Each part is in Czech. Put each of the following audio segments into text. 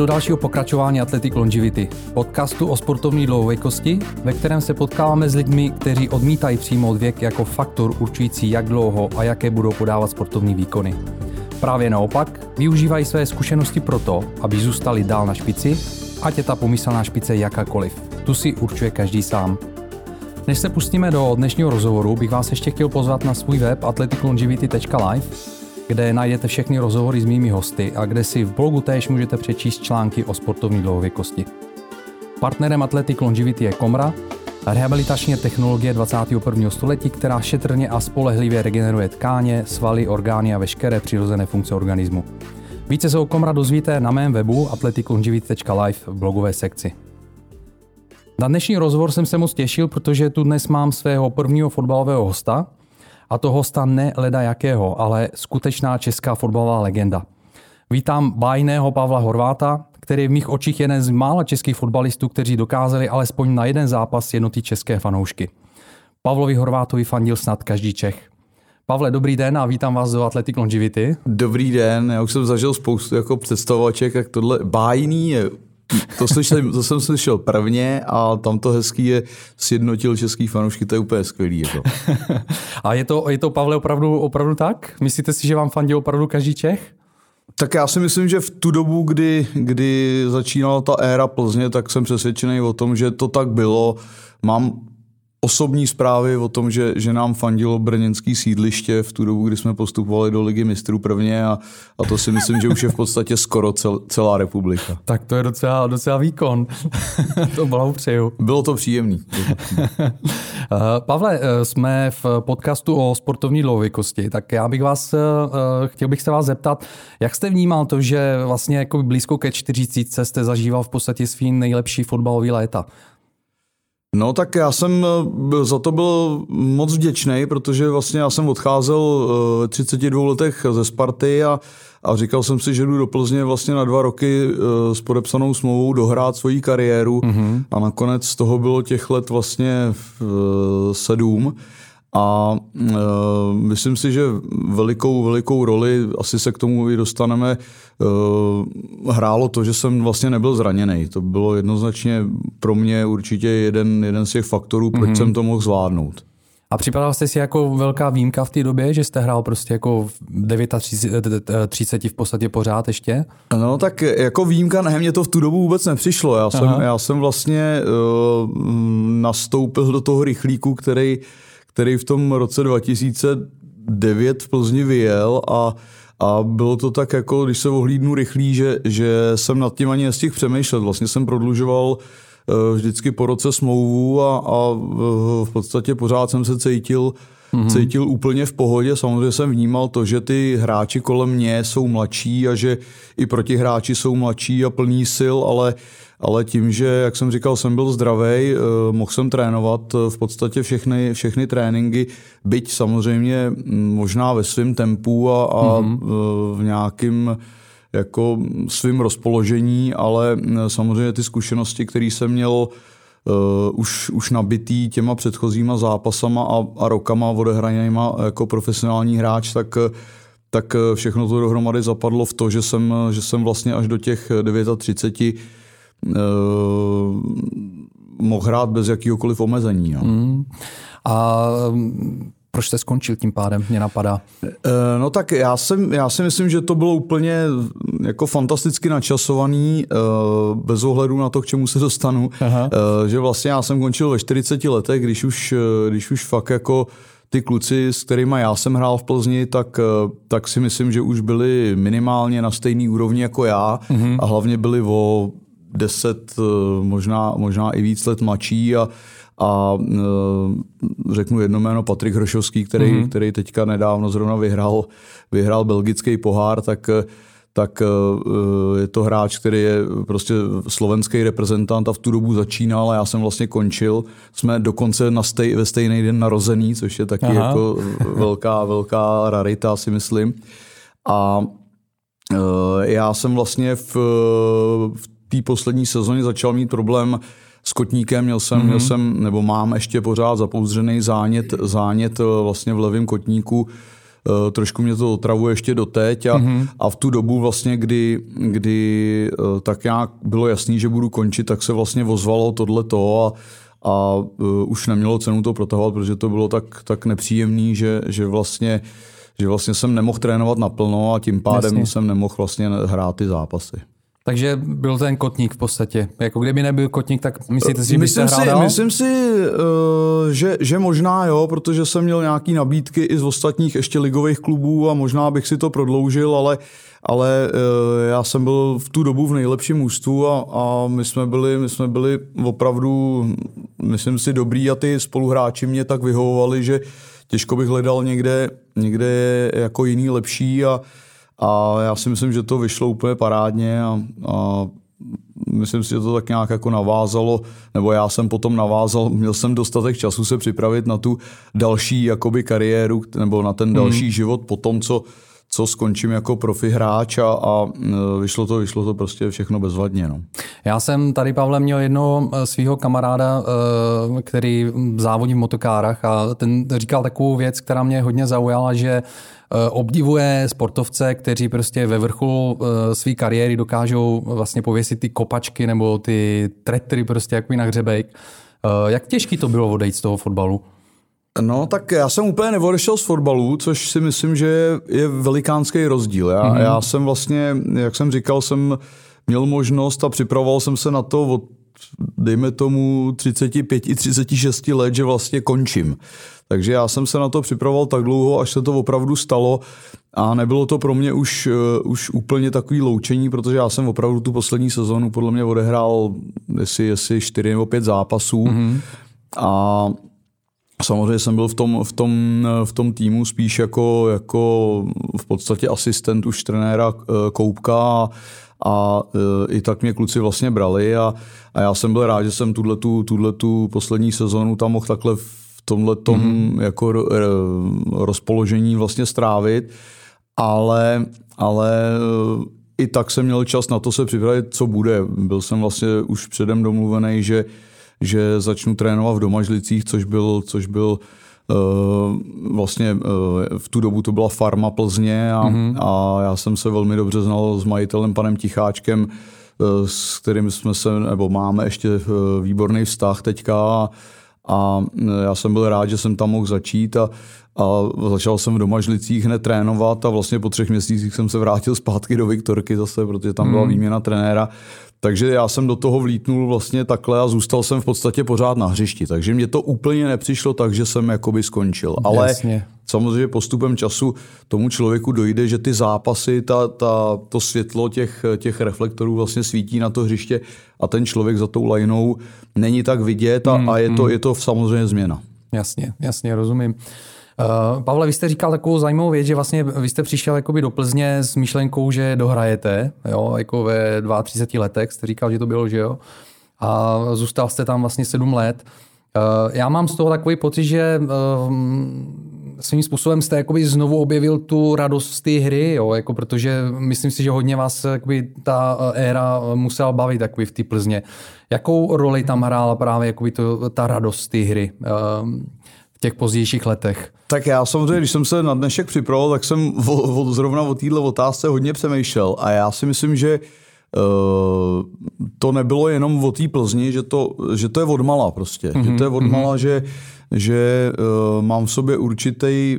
Do dalšího pokračování Athletic Longevity, podcastu o sportovní dlouhověkosti, ve kterém se potkáváme s lidmi, kteří odmítají přijmout věk jako faktor určující, jak dlouho a jaké budou podávat sportovní výkony. Právě naopak, využívají své zkušenosti proto, aby zůstali dál na špici, ať je ta pomyslná špice jakákoliv. Tu si určuje každý sám. Než se pustíme do dnešního rozhovoru, bych vás ještě chtěl pozvat na svůj web athleticlongevity.live, kde najdete všechny rozhovory s mými hosty a kde si v blogu též můžete přečíst články o sportovní dlouhověkosti. Partnerem Athletic Longevity je Komra, rehabilitační technologie 21. století, která šetrně a spolehlivě regeneruje tkáně, svaly, orgány a veškeré přirozené funkce organismu. Více se o Komra dozvíte na mém webu athleticlongevity.live v blogové sekci. Na dnešní rozhovor jsem se moc těšil, protože tu dnes mám svého prvního fotbalového hosta, a to hosta ne leda jakého, ale skutečná česká fotbalová legenda. Vítám bájného Pavla Horváta, který je v mých očích jeden z mála českých fotbalistů, kteří dokázali alespoň na jeden zápas jednotit české fanoušky. Pavlovi Horvátovi fandil snad každý Čech. Pavle, dobrý den a vítám vás do Athletic Longevity. Dobrý den, já už jsem zažil spoustu jako představovaček, jak tohle bájný je to, slyšel, to jsem slyšel prvně a tam to hezký je, sjednotil český fanoušky, to je úplně skvělý. Jako. a je to, je to, Pavle, opravdu, opravdu tak? Myslíte si, že vám fandil opravdu každý Čech? Tak já si myslím, že v tu dobu, kdy, kdy začínala ta éra Plzně, tak jsem přesvědčený o tom, že to tak bylo. Mám osobní zprávy o tom, že, že nám fandilo brněnský sídliště v tu dobu, kdy jsme postupovali do ligy mistrů prvně a, a to si myslím, že už je v podstatě skoro cel, celá republika. Tak to je docela, docela výkon. to blahopřeju. Bylo to příjemný. Eh, Pavle, eh, jsme v podcastu o sportovní dlouhověkosti, tak já bych vás, eh, chtěl bych se vás zeptat, jak jste vnímal to, že vlastně jako blízko ke 40 jste zažíval v podstatě svý nejlepší fotbalový léta? No tak já jsem eh, za to byl moc vděčný, protože vlastně já jsem odcházel v 32 letech ze Sparty a, a říkal jsem si, že jdu do Plzně vlastně na dva roky eh, s podepsanou smlouvou dohrát svoji kariéru mm-hmm. a nakonec z toho bylo těch let vlastně sedm. A e, myslím si, že velikou, velikou roli, asi se k tomu i dostaneme, e, hrálo to, že jsem vlastně nebyl zraněný. To bylo jednoznačně pro mě určitě jeden, jeden z těch faktorů, proč mm-hmm. jsem to mohl zvládnout. A připadal jste si jako velká výjimka v té době, že jste hrál prostě jako v 39 v podstatě pořád ještě? No tak jako výjimka, ne, mě to v tu dobu vůbec nepřišlo. Já jsem, já jsem vlastně uh, nastoupil do toho rychlíku, který který v tom roce 2009 v Plzni vyjel a a bylo to tak, jako když se ohlídnu rychlý, že, že jsem nad tím ani nestihl přemýšlet. Vlastně jsem prodlužoval uh, vždycky po roce smlouvu a, a uh, v podstatě pořád jsem se cítil, mm-hmm. cítil úplně v pohodě. Samozřejmě jsem vnímal to, že ty hráči kolem mě jsou mladší a že i protihráči jsou mladší a plní sil, ale ale tím, že, jak jsem říkal, jsem byl zdravý, eh, mohl jsem trénovat eh, v podstatě všechny, všechny tréninky, byť samozřejmě mm, možná ve svém tempu a, a mm-hmm. v nějakým jako svým rozpoložení, ale samozřejmě ty zkušenosti, které jsem měl uh, už, už nabitý těma předchozíma zápasama a, a rokama odehranýma jako profesionální hráč, tak tak všechno to dohromady zapadlo v to, že jsem, že jsem vlastně až do těch 39 uh, mohl hrát bez jakýhokoliv omezení. No. Mm. A proč jste skončil tím pádem, mě napadá? E, no tak já, jsem, já si myslím, že to bylo úplně jako fantasticky načasovaný, e, bez ohledu na to, k čemu se dostanu, Aha. E, že vlastně já jsem končil ve 40 letech, když už, když už fakt jako ty kluci, s kterými já jsem hrál v Plzni, tak, tak si myslím, že už byli minimálně na stejný úrovni jako já mm-hmm. a hlavně byli o deset, eh, možná, možná i víc let mladší a, a eh, řeknu jedno jméno Patrik Hrošovský, který, mm-hmm. který teďka nedávno zrovna vyhrál, vyhrál belgický pohár, tak eh, tak je to hráč, který je prostě slovenský reprezentant a v tu dobu začínal a já jsem vlastně končil. Jsme dokonce na stej, ve stejný den narozený, což je taky Aha. jako velká, velká rarita, si myslím. A já jsem vlastně v, v té poslední sezóně začal mít problém s kotníkem, měl jsem, mm-hmm. měl jsem, nebo mám ještě pořád zapouzřený zánět, zánět eh, vlastně v levém kotníku, Uh, trošku mě to otravuje ještě doteď a, mm-hmm. a v tu dobu vlastně, kdy, kdy uh, tak nějak bylo jasný, že budu končit, tak se vlastně ozvalo tohleto a, a uh, už nemělo cenu to protahovat, protože to bylo tak, tak nepříjemný, že, že vlastně že vlastně jsem nemohl trénovat naplno a tím pádem Jasně. jsem nemohl vlastně hrát ty zápasy. Takže byl ten kotník v podstatě. Jako kdyby nebyl kotník, tak myslíte si, že byste myslím hrál si, Myslím si, uh, že, že možná jo, protože jsem měl nějaký nabídky i z ostatních ještě ligových klubů a možná bych si to prodloužil, ale, ale uh, já jsem byl v tu dobu v nejlepším ústu a, a my, jsme byli, my jsme byli opravdu, myslím si, dobrý a ty spoluhráči mě tak vyhovovali, že těžko bych hledal někde, někde jako jiný lepší a, a já si myslím, že to vyšlo úplně parádně a, a myslím si, že to tak nějak jako navázalo, nebo já jsem potom navázal, měl jsem dostatek času se připravit na tu další jakoby kariéru, nebo na ten další hmm. život po tom, co, co skončím jako profi hráč a, a e, vyšlo, to, vyšlo to prostě všechno bezvadně. No. Já jsem tady, Pavle, měl jednoho e, svého kamaráda, e, který závodí v motokárach a ten říkal takovou věc, která mě hodně zaujala, že obdivuje sportovce, kteří prostě ve vrchu své kariéry dokážou vlastně pověsit ty kopačky nebo ty tretry prostě jako na hřebejk. Jak těžký to bylo odejít z toho fotbalu? No, tak já jsem úplně neodešel z fotbalu, což si myslím, že je velikánský rozdíl. Já, mm-hmm. já jsem vlastně, jak jsem říkal, jsem měl možnost a připravoval jsem se na to od, dejme tomu, 35-36 let, že vlastně končím. Takže já jsem se na to připravoval tak dlouho, až se to opravdu stalo a nebylo to pro mě už, uh, už úplně takový loučení, protože já jsem opravdu tu poslední sezonu podle mě odehrál jestli, jestli 4 nebo 5 zápasů mm-hmm. a Samozřejmě jsem byl v tom, v tom, v tom týmu spíš jako, jako v podstatě asistent už trenéra eh, Koupka a, a eh, i tak mě kluci vlastně brali a, a já jsem byl rád, že jsem tuhle tu poslední sezonu tam mohl takhle tomhle mm-hmm. jako rozpoložení vlastně strávit, ale, ale eh, i tak jsem měl čas na to se připravit, co bude. Byl jsem vlastně už předem domluvený, že že začnu trénovat v Domažlicích, což byl, což byl Uh, vlastně uh, v tu dobu to byla farma Plzně a, mm-hmm. a já jsem se velmi dobře znal s majitelem panem Ticháčkem, s kterým jsme se, nebo máme ještě výborný vztah teďka a, a já jsem byl rád, že jsem tam mohl začít a, a začal jsem v Domažlicích hned trénovat a vlastně po třech měsících jsem se vrátil zpátky do Viktorky zase, protože tam byla mm. výměna trenéra. Takže já jsem do toho vlítnul vlastně takhle a zůstal jsem v podstatě pořád na hřišti. Takže mě to úplně nepřišlo tak, že jsem jakoby skončil. Ale Jasně. samozřejmě postupem času tomu člověku dojde, že ty zápasy, ta, ta, to světlo těch, těch reflektorů vlastně svítí na to hřiště a ten člověk za tou lajnou není tak vidět a, mm, a je, to, mm. je to samozřejmě změna. Jasně, jasně, rozumím. Uh, Pavle, vy jste říkal takovou zajímavou věc, že vlastně vy jste přišel jakoby do Plzně s myšlenkou, že dohrajete, jo, jako ve 32 letech, jste říkal, že to bylo, že jo, a zůstal jste tam vlastně 7 let. Uh, já mám z toho takový pocit, že uh, svým způsobem jste jakoby znovu objevil tu radost z té hry, jo, jako protože myslím si, že hodně vás jakoby, ta éra musela bavit jakoby, v té Plzně. Jakou roli tam hrála právě jakoby, to, ta radost z té hry? Uh, těch pozdějších letech? Tak já samozřejmě, když jsem se na dnešek připravoval, tak jsem o, o, zrovna o této otázce hodně přemýšlel a já si myslím, že Uh, to nebylo jenom o té Plzni, že to, že to je odmala prostě. Mm-hmm, že to je odmala, mm-hmm. že, že uh, mám v sobě určitý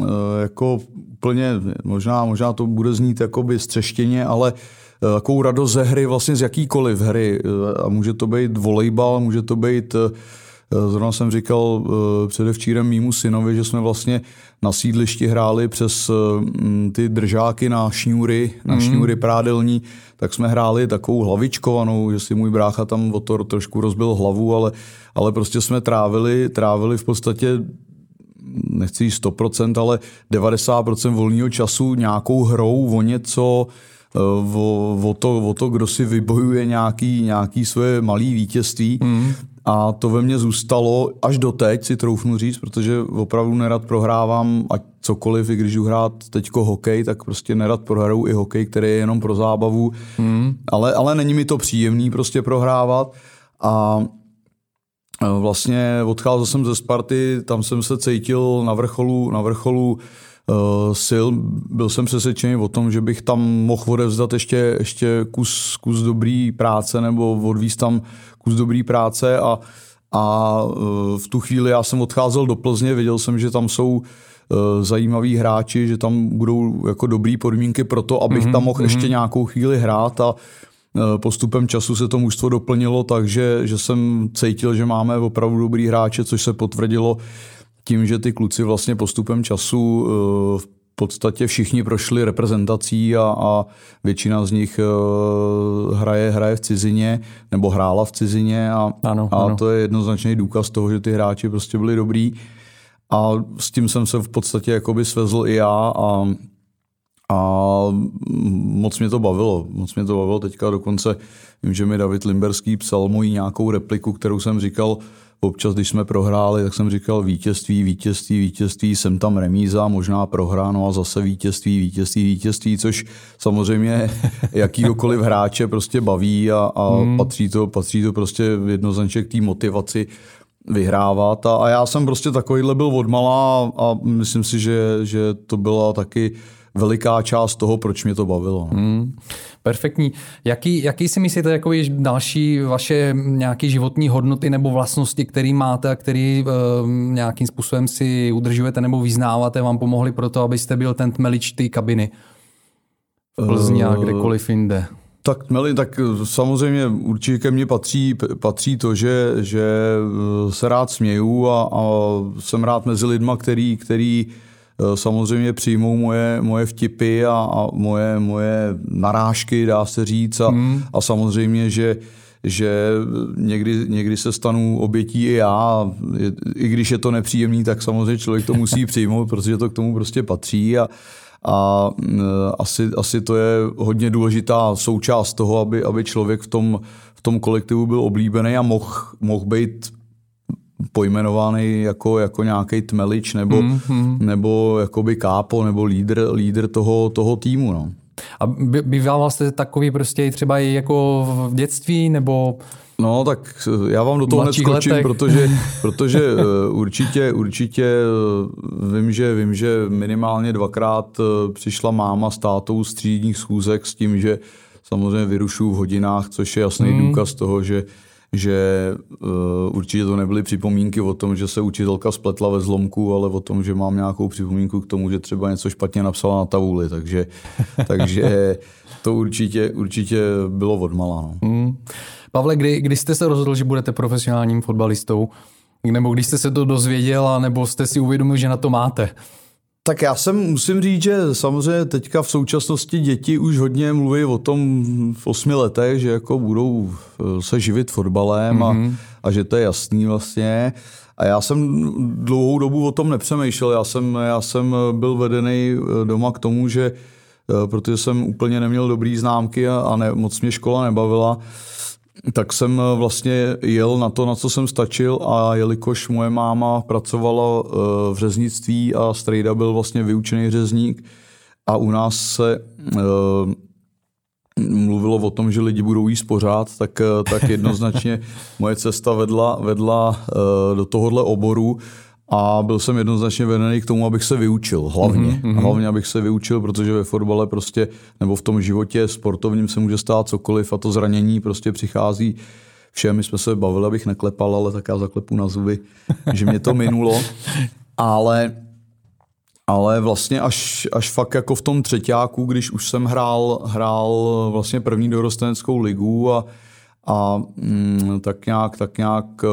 uh, jako úplně, možná, možná to bude znít jakoby střeštěně, ale uh, takovou radost ze hry, vlastně z jakýkoliv hry. Uh, a může to být volejbal, může to být uh, Eh, zrovna jsem říkal eh, předevčírem mýmu synovi, že jsme vlastně na sídlišti hráli přes eh, ty držáky na šňůry, na mm. šňůry prádelní, tak jsme hráli takovou hlavičkovanou, že si můj brácha tam o to trošku rozbil hlavu, ale, ale prostě jsme trávili, trávili v podstatě nechci 100%, ale 90% volného času nějakou hrou o něco, o, o, to, o to, kdo si vybojuje nějaký, nějaký svoje malé vítězství. Mm. A to ve mně zůstalo až do teď, si troufnu říct, protože opravdu nerad prohrávám, ať cokoliv, i když jdu hrát teďko hokej, tak prostě nerad prohraju i hokej, který je jenom pro zábavu. Mm. Ale, ale není mi to příjemný prostě prohrávat. A vlastně odcházel jsem ze Sparty, tam jsem se cítil na vrcholu, na vrcholu sil. Byl jsem přesvědčený o tom, že bych tam mohl odevzdat ještě, ještě kus, kus dobrý práce nebo odvíst tam kus dobrý práce a, a v tu chvíli já jsem odcházel do Plzně, viděl jsem, že tam jsou zajímaví hráči, že tam budou jako dobrý podmínky pro to, abych mm-hmm, tam mohl mm-hmm. ještě nějakou chvíli hrát a Eh, postupem času se to mužstvo doplnilo, takže že jsem cítil, že máme opravdu dobrý hráče, což se potvrdilo tím, že ty kluci vlastně postupem času eh, v podstatě všichni prošli reprezentací a, a většina z nich eh, hraje, hraje v cizině nebo hrála v cizině a, ano, a ano. to je jednoznačný důkaz toho, že ty hráči prostě byli dobrý a s tím jsem se v podstatě jakoby svezl i já a a moc mě to bavilo, moc mě to bavilo teďka dokonce, vím, že mi David Limberský psal moji nějakou repliku, kterou jsem říkal občas, když jsme prohráli, tak jsem říkal vítězství, vítězství, vítězství, jsem tam remíza, možná prohra, no a zase vítězství, vítězství, vítězství, což samozřejmě jakýkoliv hráče prostě baví a, a hmm. patří, to, patří to prostě jednoznačně k té motivaci vyhrávat a, a já jsem prostě takovýhle byl odmala a, a myslím si, že, že to byla taky veliká část toho, proč mě to bavilo. Hmm, perfektní. Jaký, jaký si myslíte jako další vaše nějaké životní hodnoty nebo vlastnosti, které máte a které uh, nějakým způsobem si udržujete nebo vyznáváte, vám pomohly pro to, abyste byl ten tmelič té kabiny v Plzni a kdekoliv jinde? Tak tmeli, tak samozřejmě určitě ke mně patří, patří to, že, že eh, se rád směju a, a jsem rád mezi lidma, který, který Eh, samozřejmě přijmou moje, moje vtipy a, a moje, moje narážky, dá se říct. A, hmm. a samozřejmě, že že někdy, někdy se stanu obětí i já. I když je to nepříjemný, tak samozřejmě člověk to musí přijmout, protože to k tomu prostě patří. A, a eh, asi, asi to je hodně důležitá součást toho, aby, aby člověk v tom, v tom kolektivu byl oblíbený a mohl mohl být pojmenovaný jako, jako nějaký tmelič nebo, mm, mm. nebo jakoby kápo nebo lídr, lídr toho, toho týmu. No. A býval jste takový prostě třeba i jako v dětství nebo No, tak já vám do toho hned skočím, protože, protože eh, určitě, určitě eh, vím že, vím, že minimálně dvakrát eh, přišla máma s tátou z třídních schůzek s tím, že samozřejmě vyrušuju v hodinách, což je jasný hmm. důkaz toho, že že uh, určitě to nebyly připomínky o tom, že se učitelka spletla ve zlomku, ale o tom, že mám nějakou připomínku k tomu, že třeba něco špatně napsala na tabuli, takže, takže to určitě, určitě bylo odmala. No. Hmm. Pavle, kdy, kdy jste se rozhodl, že budete profesionálním fotbalistou? Nebo když jste se to dozvěděl, nebo jste si uvědomil, že na to máte? Tak já jsem musím říct, že samozřejmě teďka v současnosti děti už hodně mluví o tom v osmi letech, že jako budou eh, se živit fotbalem mm-hmm. a, mhm. a že to je jasný vlastně. A já jsem dlouhou dobu o tom nepřemýšlel. Já jsem, já jsem byl vedený eh, doma k tomu, že eh, protože jsem úplně neměl dobrý známky a, a ne, moc mě škola nebavila, tak jsem eh, vlastně jel na to, na co jsem stačil a jelikož moje máma pracovala eh, v řeznictví a strejda byl vlastně vyučený řezník a u nás se eh, mluvilo o tom, že lidi budou jíst pořád, tak, tak jednoznačně moje cesta vedla, vedla do tohohle oboru a byl jsem jednoznačně vedený k tomu, abych se vyučil, hlavně. Mm-hmm. Hlavně, abych se vyučil, protože ve fotbale prostě, nebo v tom životě sportovním se může stát cokoliv a to zranění prostě přichází všem. My jsme se bavili, abych neklepal, ale tak já zaklepu na zuby, že mě to minulo. Ale ale vlastně až, až fakt jako v tom třetíku, když už jsem hrál, hrál vlastně první dorosteneckou ligu a, a mm, tak nějak, tak nějak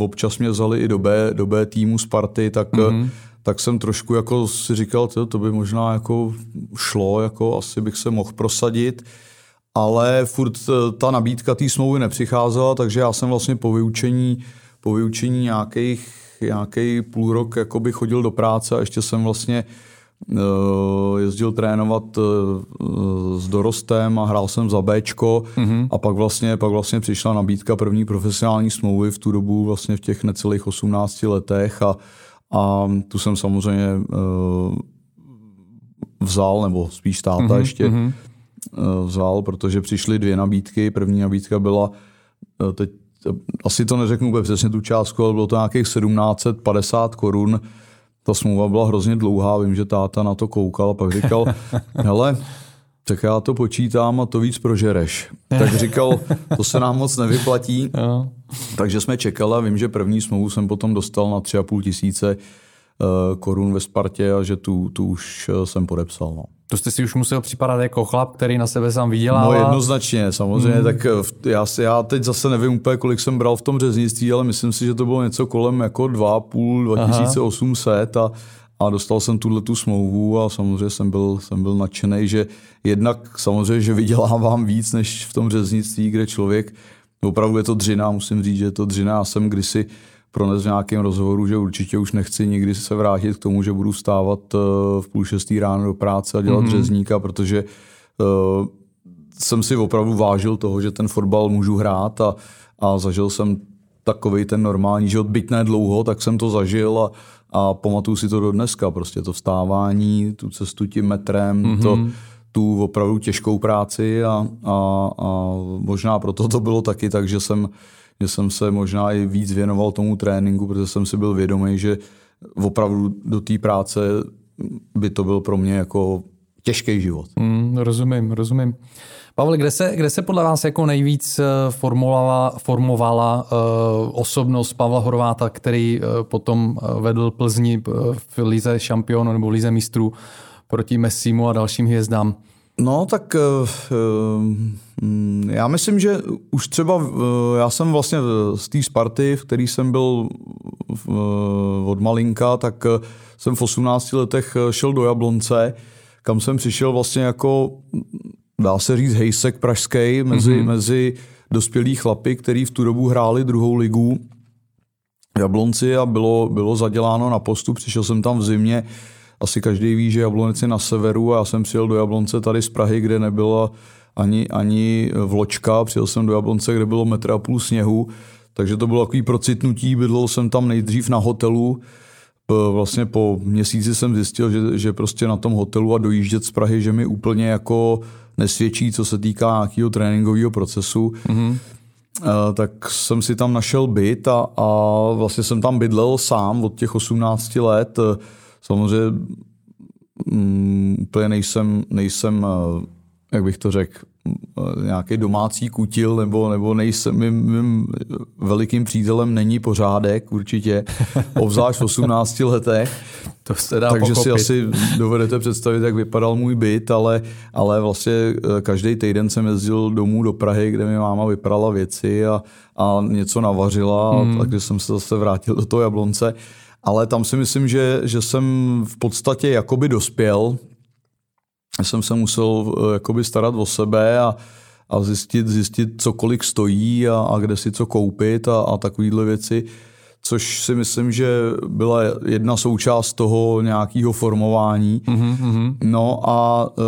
občas mě vzali i do B, do B týmu Sparty, tak, mm-hmm. tak jsem trošku jako si říkal, to, to by možná jako šlo, jako asi bych se mohl prosadit, ale furt eh, ta nabídka té smlouvy nepřicházela, takže já jsem vlastně po vyučení, po vyučení nějakých, nějaký půl rok jakoby chodil do práce a ještě jsem vlastně Eh, jezdil trénovat eh, s dorostem a hrál jsem za Bčko mm-hmm. a pak vlastně, pak vlastně přišla nabídka první profesionální smlouvy v tu dobu vlastně v těch necelých 18 letech a, a tu jsem samozřejmě uh, vzal, nebo spíš táta mm-hmm. ještě mm-hmm. vzal, protože přišly dvě nabídky. První nabídka byla, teď asi to neřeknu úplně přesně tu částku, ale bylo to nějakých 1750 korun ta smlouva byla hrozně dlouhá, vím, že táta na to koukal a pak říkal, hele, tak já to počítám a to víc prožereš. Tak říkal, to se nám moc nevyplatí. Takže jsme čekali a vím, že první smlouvu jsem potom dostal na 3,5 tisíce Eh, korun ve Spartě a že tu, tu už eh, jsem podepsal. No. To jste si už musel připadat jako chlap, který na sebe sám vydělal. No jednoznačně, samozřejmě. Mm. Tak eh, já, já teď zase nevím úplně, kolik jsem bral v tom řeznictví, ale myslím si, že to bylo něco kolem jako 2,5, 2800 a, a dostal jsem tuhle tu smlouvu a samozřejmě jsem byl, jsem byl nadšený, že jednak samozřejmě, že vydělávám víc než v tom řeznictví, kde člověk, opravdu je to dřina, musím říct, že je to dřina. Já jsem kdysi prones v nějakém rozhovoru, že určitě už nechci nikdy se vrátit k tomu, že budu stávat eh, v půl šestý ráno do práce a dělat mm-hmm. řezníka, protože uh, jsem si opravdu vážil toho, že ten fotbal můžu hrát a, a zažil jsem takový ten normální život, byť ne dlouho, tak jsem to zažil a, a pamatuju si to do dneska, prostě to vstávání, tu cestu tím metrem, mm-hmm. to, tu opravdu těžkou práci a, a, a možná proto to bylo taky tak, že jsem že jsem se možná i víc věnoval tomu tréninku, protože jsem si byl vědomý, že opravdu do té práce by to byl pro mě jako těžký život. Mm, rozumím, rozumím. Pavel, kde se, kde se podle vás jako nejvíc eh, formovala, formovala uh, osobnost Pavla Horváta, který uh, potom vedl Plzni v Lize šampionu nebo Lize mistrů proti Messimu a dalším hvězdám? No, tak uh, já myslím, že už třeba uh, já jsem vlastně z té Sparty, v který jsem byl od malinka, tak jsem v 18 letech šel do Jablonce, kam jsem přišel vlastně jako, dá se říct, hejsek pražský mezi, mm-hmm. mezi dospělí chlapy, který v tu dobu hráli druhou ligu v Jablonci a bylo, bylo zaděláno na postu. Přišel jsem tam v zimě, asi každý ví, že Jablonec je na severu a já jsem přijel do Jablonce tady z Prahy, kde nebyla ani, ani vločka. Přijel jsem do Jablonce, kde bylo metr a půl sněhu, takže to bylo takový procitnutí. Bydlel jsem tam nejdřív na hotelu, vlastně po měsíci jsem zjistil, že, že prostě na tom hotelu a dojíždět z Prahy, že mi úplně jako nesvědčí, co se týká nějakého tréninkového procesu. Mm-hmm. Tak jsem si tam našel byt a, a vlastně jsem tam bydlel sám od těch 18 let. Samozřejmě um, úplně nejsem, nejsem, eh, jak bych to řekl, eh, nějaký domácí kutil, nebo, nebo nejsem, mým, mým velikým přítelem není pořádek určitě, obzvlášť v 18 letech. To se dá Takže pochopit. si asi dovedete představit, jak vypadal můj byt, ale, ale vlastně eh, každý týden jsem jezdil domů do Prahy, kde mi máma vyprala věci a, a něco navařila, hmm. takže jsem se zase vrátil do toho Jablonce ale tam si myslím, že, že jsem v podstatě jakoby dospěl. Jsem se musel eh, jakoby starat o sebe a, a zjistit, zjistit, co kolik stojí a, a kde si co koupit a, a takovéhle věci, což si myslím, že byla jedna součást toho nějakého formování. Mm-hmm. No a uh,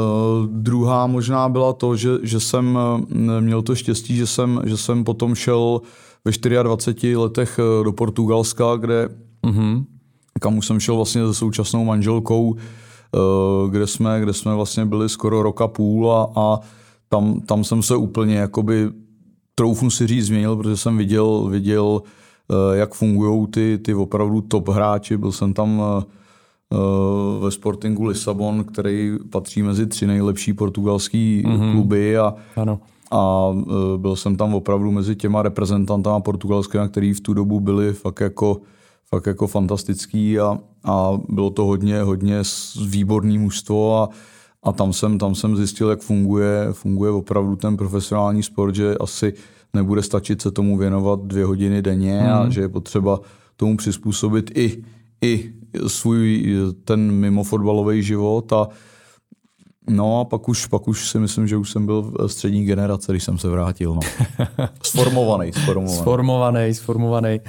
druhá možná byla to, že, že jsem eh, měl to štěstí, že jsem, že jsem potom šel ve 24 letech do Portugalska, kde mm-hmm. kam už jsem šel vlastně se současnou manželkou, eh, kde jsme, kde jsme vlastně byli skoro roka půl a, a tam, tam jsem se úplně jakoby troufnu si říct změnil, protože jsem viděl, viděl eh, jak fungují ty, ty opravdu top hráči. Byl jsem tam eh, ve Sportingu Lisabon, který patří mezi tři nejlepší portugalský mm-hmm. kluby a, ano. a byl jsem tam opravdu mezi těma reprezentantama portugalskými, který v tu dobu byli fakt jako fakt jako fantastický a, a bylo to hodně, hodně výborný mužstvo a, a tam jsem, tam jsem zjistil, jak funguje, funguje opravdu ten profesionální sport, že asi nebude stačit se tomu věnovat dvě hodiny denně hmm. a že je potřeba tomu přizpůsobit i, i svůj ten mimo fotbalový život a No a pak už, pak už si myslím, že už jsem byl v střední generace, když jsem se vrátil. No. Sformovaný, sformovaný. Sformovaný, sformovaný.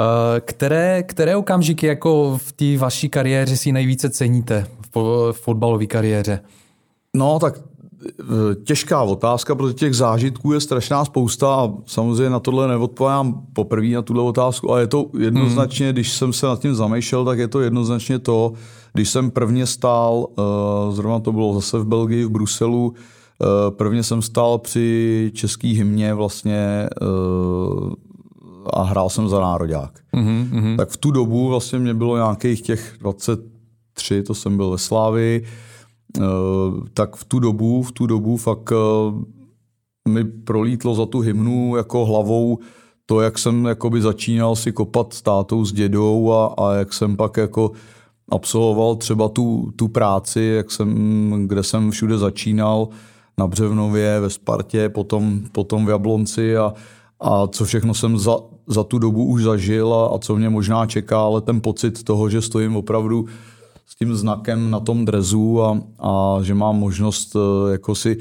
Eh, které, které okamžiky jako v té vaší kariéře si nejvíce ceníte v fotbalové kariéře? No tak eh, těžká otázka, protože těch zážitků je strašná spousta a samozřejmě na tohle neodpovídám poprvé na tuhle otázku, ale je to jednoznačně, hmm. když jsem se nad tím zamýšlel, tak je to jednoznačně to, když jsem prvně stál, eh, zrovna to bylo zase v Belgii, v Bruselu, prvně jsem stál při český hymně vlastně a hrál jsem za nároďák. Mm-hmm. Tak v tu dobu vlastně mě bylo nějakých těch 23, to jsem byl ve Slávi, uh, tak v tu dobu, v tu dobu fakt uh, mi prolítlo za tu hymnu jako hlavou to, jak jsem jakoby začínal si kopat s tátou, s dědou a, a jak jsem pak jako absolvoval třeba tu, tu práci, jak jsem, kde jsem všude začínal, na Břevnově, ve Spartě, potom, potom v Jablonci a, a co všechno jsem za, za tu dobu už zažil a, a co mě možná čeká, ale ten pocit toho, že stojím opravdu s tím znakem na tom drezu a, a že mám možnost eh, jako si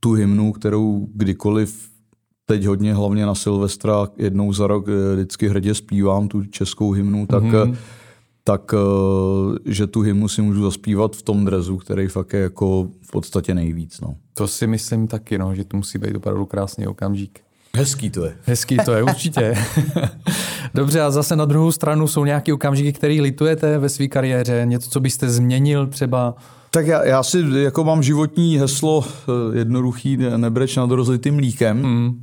tu hymnu, kterou kdykoliv teď hodně hlavně na Silvestra jednou za rok eh, vždycky hrdě zpívám tu českou hymnu, tak mm-hmm tak že tu hymnu si můžu zaspívat v tom drezu, který fakt je jako v podstatě nejvíc. No. To si myslím taky, no, že to musí být opravdu krásný okamžik. Hezký to je. Hezký to je, určitě. Dobře, a zase na druhou stranu jsou nějaké okamžiky, které litujete ve své kariéře? Něco, co byste změnil třeba? Tak já, já si jako mám životní heslo eh, jednoduchý, nebreč nad rozlitým mlíkem, mm.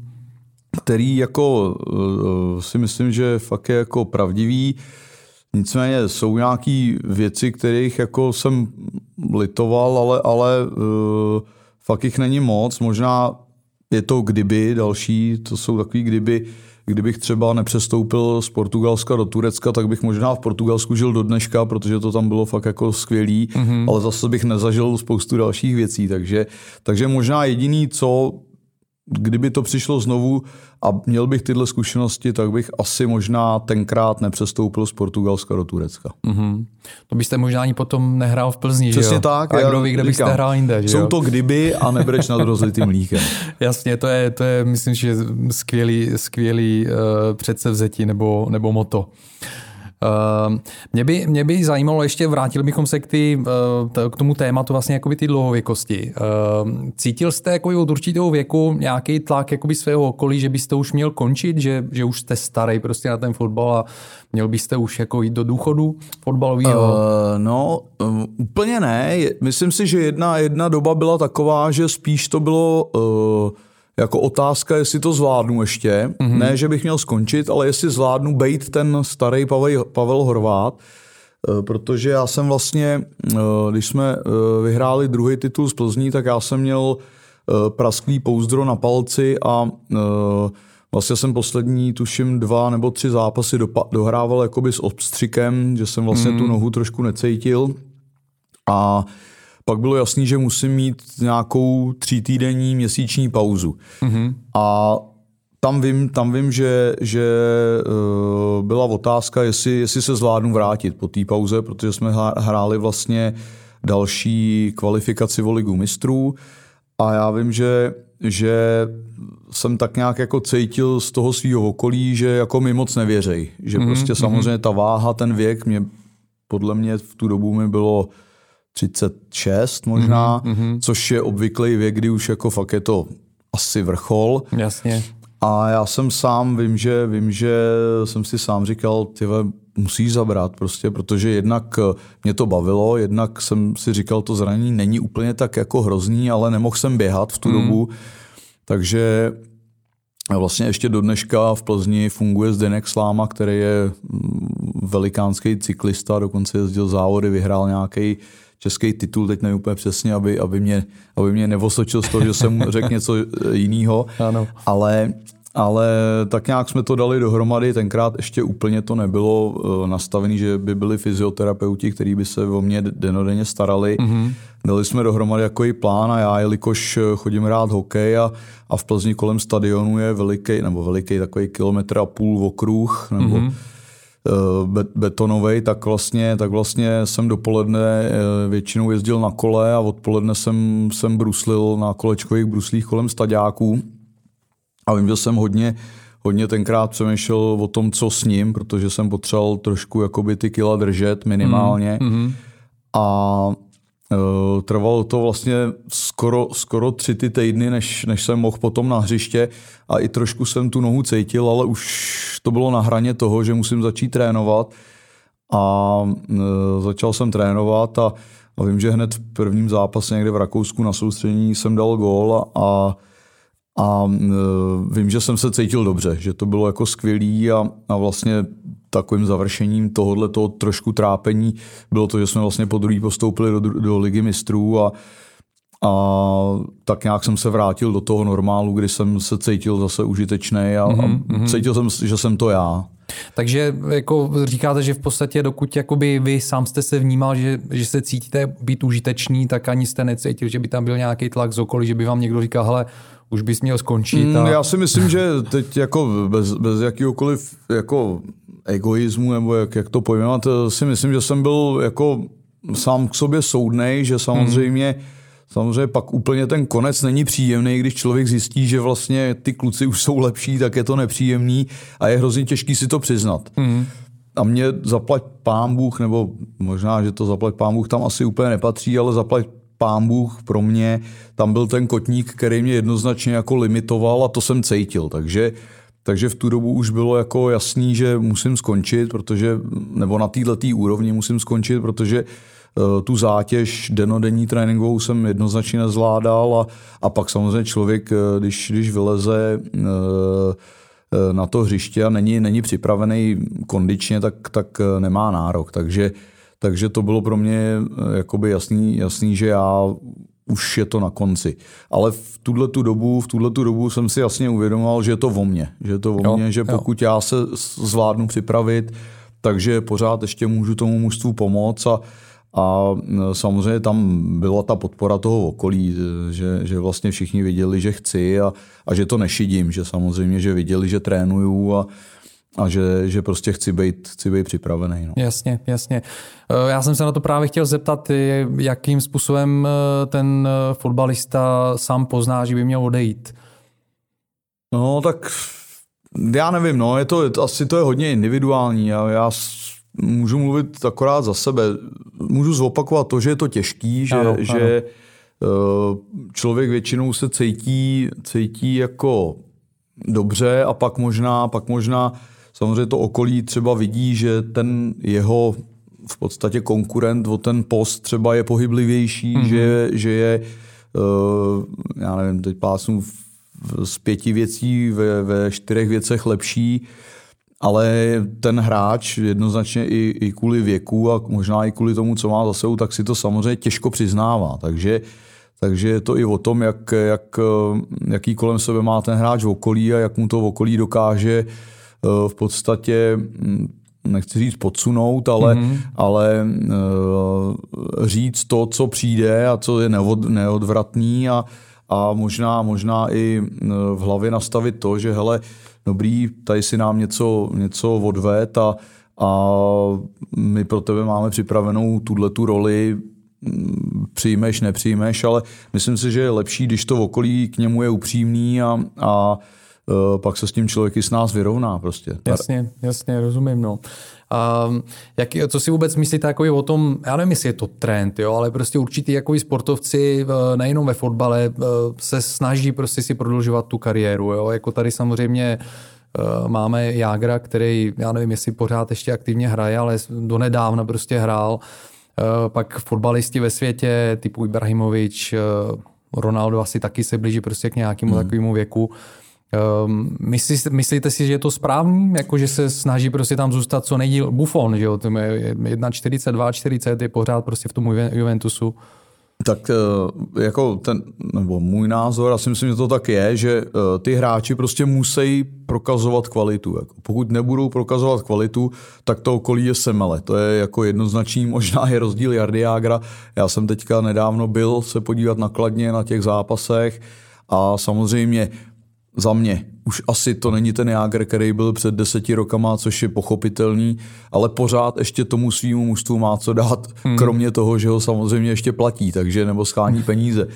který jako eh, si myslím, že fakt je jako pravdivý. Nicméně jsou nějaké věci, kterých jako jsem litoval, ale, ale uh, fakt jich není moc. Možná je to kdyby další, to jsou takový kdyby, kdybych třeba nepřestoupil z Portugalska do Turecka, tak bych možná v Portugalsku žil do dneška, protože to tam bylo fakt jako skvělý, mm-hmm. ale zase bych nezažil spoustu dalších věcí, takže, takže možná jediný, co kdyby to přišlo znovu a měl bych tyhle zkušenosti, tak bych asi možná tenkrát nepřestoupil z Portugalska do Turecka. Mm-hmm. To byste možná ani potom nehrál v Plzni, Přesně že jo? tak. A kdo ví, kde byste hrál jinde, že Jsou jo? to kdyby a nebreč nad rozlitým mlíkem. Jasně, to je, to je myslím, že skvělý, skvělý uh, předsevzetí nebo, nebo moto. Uh, mě, by, mě by zajímalo, ještě vrátili bychom se k, ty, uh, k tomu tématu vlastně jakoby ty dlouhověkosti. Uh, cítil jste jako od určitého věku nějaký tlak jakoby svého okolí, že byste už měl končit, že, že už jste starý prostě na ten fotbal a měl byste už jako jít do důchodu fotbalového? Uh, no, uh, úplně ne. Myslím si, že jedna, jedna doba byla taková, že spíš to bylo... Uh, jako otázka, jestli to zvládnu ještě. Mm-hmm. Ne, že bych měl skončit, ale jestli zvládnu být ten starý Pavel, Pavel Horvát, eh, protože já jsem vlastně, eh, když jsme eh, vyhráli druhý titul z Plzní, tak já jsem měl prasklý pouzdro na palci a vlastně jsem poslední, tuším, dva nebo tři zápasy dohrával jakoby s obstřikem, že jsem vlastně mm. tu nohu trošku necítil a pak bylo jasný, že musím mít nějakou třítýdenní měsíční pauzu. Mm-hmm. A tam vím, tam vím že, že uh, byla otázka, jestli, jestli se zvládnu vrátit po té pauze, protože jsme hráli vlastně další kvalifikaci o ligu mistrů a já vím, že, že jsem tak nějak jako cítil z toho svého okolí, že jako mi moc nevěřej. Že mm-hmm. prostě mhm. samozřejmě ta váha, ten věk, mě podle mě v tu dobu mi bylo 36 možná, mm-hmm. což je obvyklý věk, kdy už jako fakt je to asi vrchol. Jasně. A já jsem sám, vím, že, vím, že jsem si sám říkal, ty musíš zabrat prostě, protože jednak eh, mě to bavilo, jednak jsem si říkal, to zranění není úplně tak jako hrozný, ale nemohl jsem běhat v tu mm. dobu, takže vlastně ještě do dneška v Plzni funguje Zdenek Sláma, který je mm, velikánský cyklista, dokonce jezdil závody, vyhrál nějaký český titul, teď nevím úplně přesně, aby, aby, mě, aby mě nevosočil z toho, že jsem řekl něco jiného, ale ale tak nějak jsme to dali dohromady, tenkrát ještě úplně to nebylo uh, nastavené, že by byli fyzioterapeuti, kteří by se o mě denodenně starali. Mm-hmm. Dali jsme dohromady jako i plán a já, jelikož chodím rád hokej a, a v Plzni kolem stadionu je veliký, nebo veliký takový kilometr a půl okruh, nebo mm-hmm Eh, betonový, tak vlastně, tak vlastně jsem dopoledne eh, většinou jezdil na kole a odpoledne jsem, jsem bruslil na kolečkových bruslích kolem staďáků. A vím, že jsem hodně, hodně tenkrát přemýšlel o tom, co s ním, protože jsem potřeboval trošku jakoby ty kila držet minimálně. Mm-hmm. A trvalo to vlastně skoro, skoro tři ty týdny, než, než jsem mohl potom na hřiště a i trošku jsem tu nohu cítil, ale už to bylo na hraně toho, že musím začít trénovat. A uh, začal jsem trénovat a, a vím, že hned v prvním zápase někde v Rakousku na soustředění jsem dal gól a, a vím, že jsem se cítil dobře, že to bylo jako skvělý a, a vlastně takovým završením tohohle toho trošku trápení bylo to, že jsme vlastně po druhý postoupili do, do ligy mistrů a, a tak nějak jsem se vrátil do toho normálu, kdy jsem se cítil zase užitečný a, mm-hmm. a mhm. cítil jsem, že jsem to já. Takže jako říkáte, že v podstatě dokud jakoby vy sám jste se vnímal, že, že se cítíte být užitečný, tak ani jste necítil, že by tam byl nějaký tlak z okolí, že by vám někdo říkal, hele, už bys měl skončit. Mm, a... Já si myslím, že teď jako bez, bez jakýhokoliv jako egoismu, nebo jak, jak to pojmenovat, si myslím, že jsem byl jako sám k sobě soudnej, že samozřejmě mm Samozřejmě pak úplně ten konec není příjemný, když člověk zjistí, že vlastně ty kluci už jsou lepší, tak je to nepříjemný a je hrozně těžký si to přiznat. Mm. A mě zaplať pán Bůh, nebo možná, že to zaplať pán Bůh tam asi úplně nepatří, ale zaplať pán Bůh pro mě, tam byl ten kotník, který mě jednoznačně jako limitoval a to jsem cítil. Takže, takže v tu dobu už bylo jako jasný, že musím skončit, protože, nebo na této úrovni musím skončit, protože Eh, tu zátěž denodenní tréninkovou jsem jednoznačně nezvládal a, a pak samozřejmě člověk, eh, když, když vyleze eh, na to hřiště a není, není připravený kondičně, tak, tak nemá nárok. Takže, takže to bylo pro mě jakoby jasný, jasný, že já už je to na konci. Ale v tuhle tu dobu, v tuhle tu dobu jsem si jasně uvědomoval, že je to o mně. Že je to o jo, mně, že pokud jo. já se zvládnu připravit, takže pořád ještě můžu tomu mužstvu pomoct a, a samozřejmě tam byla ta podpora toho okolí, že, že vlastně všichni viděli, že chci a, a že to nešidím, že samozřejmě, že viděli, že trénuju a, a že, že prostě chci být, chci být připravený. No. Jasně, jasně. E, já jsem se na to právě chtěl zeptat, jakým způsobem e, ten e, fotbalista sám pozná, že by měl odejít. No tak já nevím, no, je to, asi to je hodně individuální. Já, já můžu mluvit akorát za sebe. Můžu zopakovat to, že je to těžký, že, ano, že ano. člověk většinou se cítí, cítí jako dobře a pak možná, pak možná samozřejmě to okolí třeba vidí, že ten jeho v podstatě konkurent o ten post třeba je pohyblivější, mm-hmm. že, že je, uh, já nevím, teď pásnu z pěti věcí ve, ve čtyřech věcech lepší, ale ten hráč jednoznačně i, i kvůli věku a možná i kvůli tomu, co má za sebou, tak si to samozřejmě těžko přiznává. Takže, takže je to i o tom, jak, jak, jaký kolem sebe má ten hráč v okolí a jak mu to v okolí dokáže eh, v podstatě hm, nechci říct podsunout, ale, mm-hmm. ale uh, říct to, co přijde a co je neod, neodvratný a, a možná, možná i v hlavě nastavit to, že hele, dobrý, tady si nám něco, něco odved a, a my pro tebe máme připravenou tuhle tu roli, mm, přijmeš, nepřijmeš, ale myslím si, že je lepší, když to v okolí k němu je upřímný a, a pak se s tím člověk i s nás vyrovná prostě. Jasně, jasně, rozumím, no. A jak, co si vůbec myslíte jako o tom, já nevím, jestli je to trend, jo, ale prostě určitý jako sportovci eh, nejenom ve fotbale eh, se snaží prostě si prodlužovat tu kariéru. Jo. Jako tady samozřejmě eh, máme Jágra, který, já nevím, jestli pořád ještě aktivně hraje, ale donedávna prostě hrál. Pak fotbalisti ve světě typu Ibrahimovič, Ronaldo asi taky se blíží prostě k nějakému hmm. takovému věku. Um, myslí, myslíte si, že je to správný? Jako, že se snaží prostě tam zůstat co nejdíl Buffon, že jo? 1,42, 40 je pořád prostě v tom Juventusu. Tak eh, jako ten, nebo můj názor, a si myslím, že to tak je, že eh, ty hráči prostě musí prokazovat kvalitu. Jako pokud nebudou prokazovat kvalitu, tak to okolí je semele. To je jako jednoznačný, možná je rozdíl Jardiágra. Já jsem teďka nedávno byl se podívat nakladně na těch zápasech a samozřejmě za mě. Už asi to není ten Jágr, který byl před deseti rokama, což je pochopitelný, ale pořád ještě tomu svýmu mužstvu má co dát, hmm. kromě toho, že ho samozřejmě ještě platí, takže nebo schání peníze.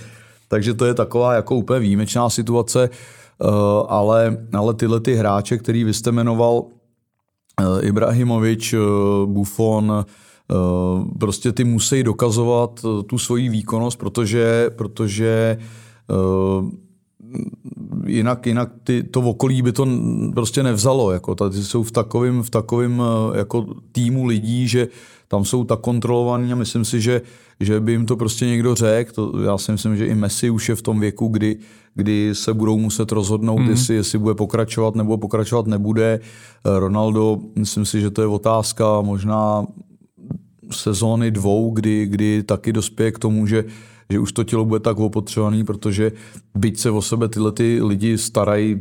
Takže to je taková jako úplně výjimečná situace, eh, ale, ale tyhle ty hráče, který vy jste jmenoval, eh, Ibrahimovič, eh, Buffon, prostě ty musí dokazovat tu svoji výkonnost, protože, protože jinak, jinak ty, to okolí by to prostě nevzalo. Jako, tady jsou v takovém v takovým, eh, jako týmu lidí, že tam jsou tak kontrolovaní a myslím si, že, že by jim to prostě někdo řekl. já si myslím, že i Messi už je v tom věku, kdy, kdy se budou muset rozhodnout, mm. jestli, jestli bude pokračovat nebo pokračovat nebude. Eh, Ronaldo, myslím si, že to je otázka možná sezóny dvou, kdy, kdy taky dospěje k tomu, že že už to tělo bude tak opotřebovaný, protože byť se o sebe tyhle ty lidi starají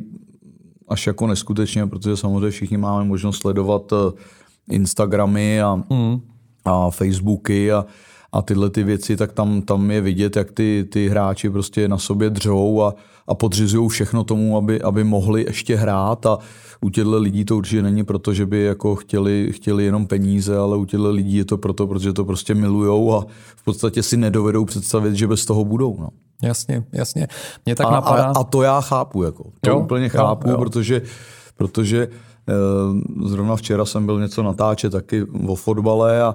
až jako neskutečně, protože samozřejmě všichni máme možnost sledovat eh, Instagramy a, mm. a Facebooky a, a tyhle ty věci, tak tam, tam je vidět, jak ty, ty hráči prostě na sobě dřou a, a podřizují všechno tomu, aby, aby mohli ještě hrát a u těchto lidí to určitě není proto, že by jako chtěli, chtěli jenom peníze, ale u těchto lidí je to proto, protože to prostě milujou a v podstatě si nedovedou představit, že bez toho budou. No. Jasně, jasně. Mě tak a, napadá... A, a to já chápu, jako. To jo, úplně chápu, jo, jo. protože, protože eh, zrovna včera jsem byl něco natáčet taky o fotbale a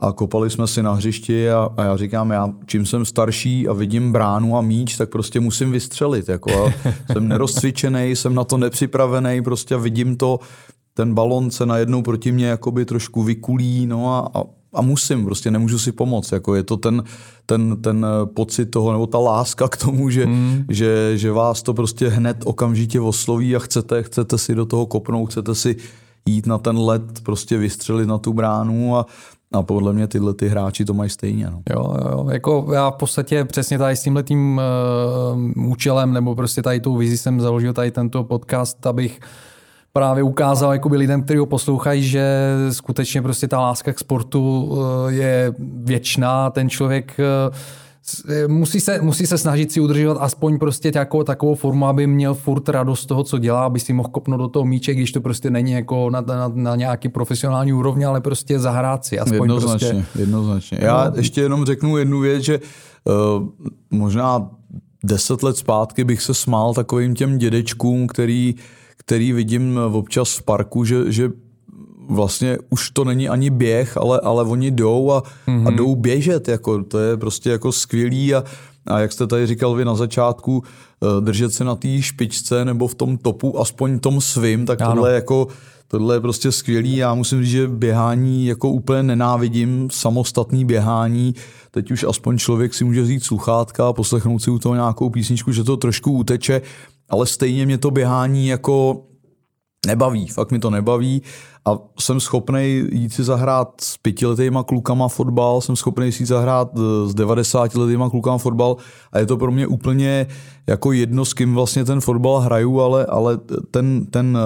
a kopali jsme si na hřišti a, a já říkám, já čím jsem starší a vidím bránu a míč, tak prostě musím vystřelit. Jako, jsem nerozcvičený, jsem na to nepřipravený, prostě vidím to, ten balon se najednou proti mě jakoby trošku vykulí, no a, a, a musím, prostě nemůžu si pomoct. Jako je to ten, ten, ten pocit toho, nebo ta láska k tomu, že, mm. že, že vás to prostě hned okamžitě osloví a chcete, chcete si do toho kopnout, chcete si jít na ten led, prostě vystřelit na tu bránu a, a podle mě tyhle ty hráči to mají stejně. No. Jo, jo, jako já v podstatě přesně tady s tímhle tím uh, účelem nebo prostě tady tou vizi jsem založil tady tento podcast, abych právě ukázal jakoby lidem, kteří ho poslouchají, že skutečně prostě ta láska k sportu uh, je věčná. Ten člověk uh, musí se, musí se snažit si udržovat aspoň prostě takovou, takovou formu, aby měl furt radost z toho, co dělá, aby si mohl kopnout do toho míče, když to prostě není jako na, na, na nějaký profesionální úrovni, ale prostě zahrát si. Aspoň jednoznačně, prostě... jednoznačně. Já no. ještě jenom řeknu jednu věc, že uh, možná deset let zpátky bych se smál takovým těm dědečkům, který, který vidím občas v parku, že, že vlastně už to není ani běh, ale, ale oni jdou a, mm-hmm. a jdou běžet, jako, to je prostě jako skvělý a, a jak jste tady říkal vy na začátku, eh, držet se na té špičce nebo v tom topu, aspoň tom svým, tak ano. tohle je jako Tohle je prostě skvělý. Já musím říct, že běhání jako úplně nenávidím, samostatný běhání. Teď už aspoň člověk si může vzít sluchátka a poslechnout si u toho nějakou písničku, že to trošku uteče, ale stejně mě to běhání jako nebaví, fakt mi to nebaví a jsem schopný jít si zahrát s pětiletýma klukama fotbal, jsem schopný si zahrát s 90 letýma klukama fotbal a je to pro mě úplně jako jedno, s kým vlastně ten fotbal hraju, ale, ale ten, ten,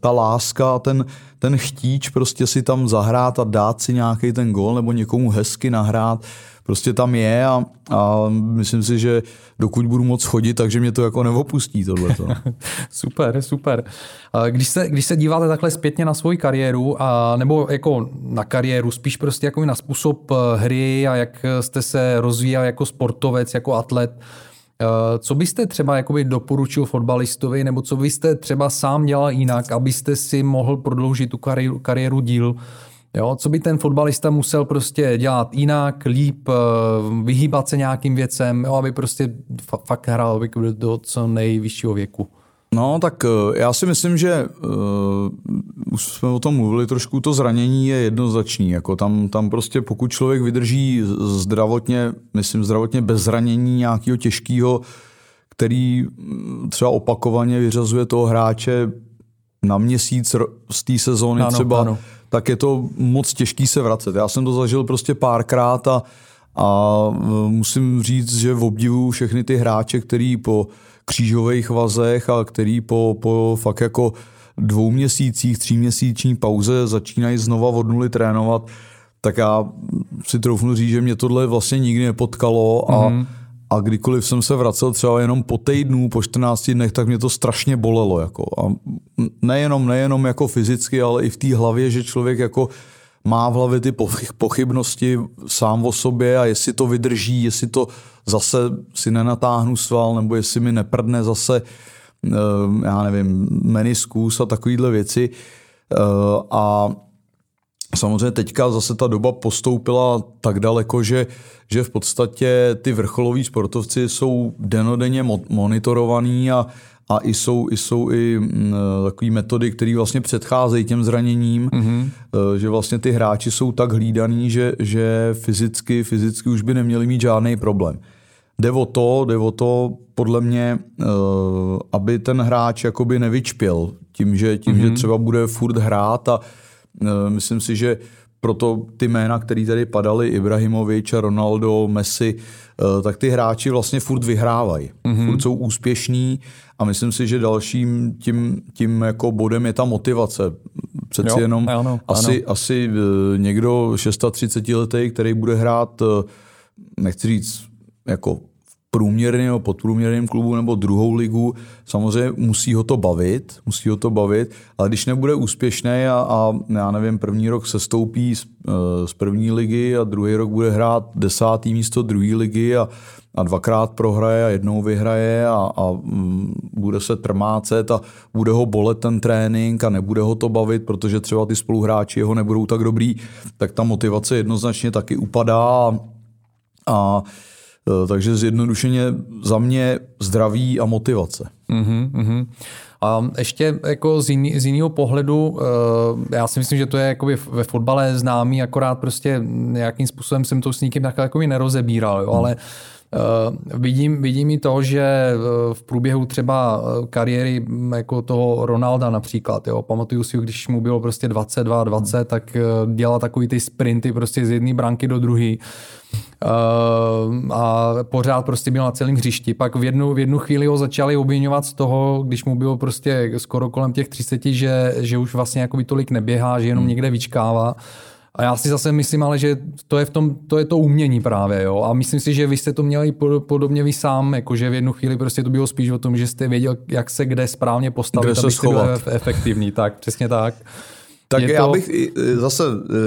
ta láska, ten, ten chtíč prostě si tam zahrát a dát si nějaký ten gol nebo někomu hezky nahrát, prostě tam je a, a myslím si, že dokud budu moc chodit, takže mě to jako neopustí tohle. super, super. Když se, když se díváte takhle zpětně na svoji kariéru, a, nebo jako na kariéru, spíš prostě jako na způsob eh, hry a jak jste se rozvíjel jako sportovec, jako atlet, eh, co byste třeba doporučil fotbalistovi, nebo co byste třeba sám dělal jinak, abyste si mohl prodloužit tu kariéru, kariéru díl? Jo, co by ten fotbalista musel prostě dělat jinak, líp, eh, vyhýbat se nějakým věcem, jo, aby prostě fakt hrál do co nejvyššího věku. No, tak eh, já si myslím, že uh, už jsme o tom mluvili trošku, to zranění je jednoznačný. Jako tam, tam prostě pokud člověk vydrží zdravotně, myslím zdravotně bez zranění nějakého těžkého, který mm, třeba opakovaně vyřazuje toho hráče na měsíc z té sezóny ano, třeba, ano. tak je to moc těžký se vracet. Já jsem to zažil prostě párkrát a, a musím říct, že v obdivu všechny ty hráče, který po křížových vazech a který po, po fakt jako dvou měsících, tříměsíční pauze začínají znova od nuly trénovat, tak já si troufnu říct, že mě tohle vlastně nikdy nepotkalo a mm a kdykoliv jsem se vracel třeba jenom po týdnu, po 14 dnech, tak mě to strašně bolelo. Jako. A nejenom, nejenom jako fyzicky, ale i v té hlavě, že člověk jako má v hlavě ty pochybnosti sám o sobě a jestli to vydrží, jestli to zase si nenatáhnu sval, nebo jestli mi neprdne zase, eh, já nevím, meniskus a takovýhle věci. Eh, a Samozřejmě teďka zase ta doba postoupila tak daleko, že, že v podstatě ty vrcholoví sportovci jsou denodenně monitorovaní a, a jsou, i jsou i mm, takové metody, které vlastně předcházejí těm zraněním, mm-hmm. že vlastně ty hráči jsou tak hlídaný, že, že fyzicky, fyzicky už by neměli mít žádný problém. Jde o to, jde o to podle mě, eh, aby ten hráč jakoby nevyčpěl tím, že, tím, mm-hmm. že mhm. třeba bude furt hrát a Eh, myslím si, že proto ty jména, které tady padaly, Ibrahimovič, Ronaldo, Messi, eh, tak ty hráči vlastně furt vyhrávají. Mm-hmm. Furt jsou úspěšní a myslím si, že dalším tím, tím jako bodem je ta motivace. Přeci jo, jenom ano, asi, ano. asi eh, někdo 630 letý, který bude hrát, nechci říct, jako průměrným nebo podprůměrným klubu nebo druhou ligu, samozřejmě musí ho to bavit, musí ho to bavit, ale když nebude úspěšný a, a já nevím, první rok se stoupí z, eh, z první ligy a druhý rok bude hrát desátý místo druhé ligy a, a dvakrát prohraje a jednou vyhraje a, a mm, bude se trmácet a bude ho bolet ten trénink a nebude ho to bavit, protože třeba ty spoluhráči jeho nebudou tak dobrý, tak ta motivace jednoznačně taky upadá a, a takže zjednodušeně za mě zdraví a motivace. Mm-hmm, A ještě jako z, jiný, z jiného pohledu, eh, já si myslím, že to je jakoby ve fotbale známý, akorát prostě nějakým způsobem jsem to s nikým takhle jako nerozebíral, jo, hmm. ale vidím, vidím i to, že v průběhu třeba kariéry mm, jako toho Ronalda například, jo, pamatuju si, když mu bylo prostě 22, 20, hmm. tak dělal takový ty sprinty prostě z jedné branky do druhé Uh, a pořád prostě byl na celém hřišti. Pak v jednu, v jednu chvíli ho začali obvinovat z toho, když mu bylo prostě skoro kolem těch 30, že, že už vlastně jako tolik neběhá, že jenom hmm. někde vyčkává. A já si zase myslím, ale že to je, v tom, to, je to umění právě. Jo? A myslím si, že vy jste to měli podobně vy sám, jakože v jednu chvíli prostě to bylo spíš o tom, že jste věděl, jak se kde správně postavit, kde abyste byl efektivní. Tak, přesně tak. Tak je já to... bych zase,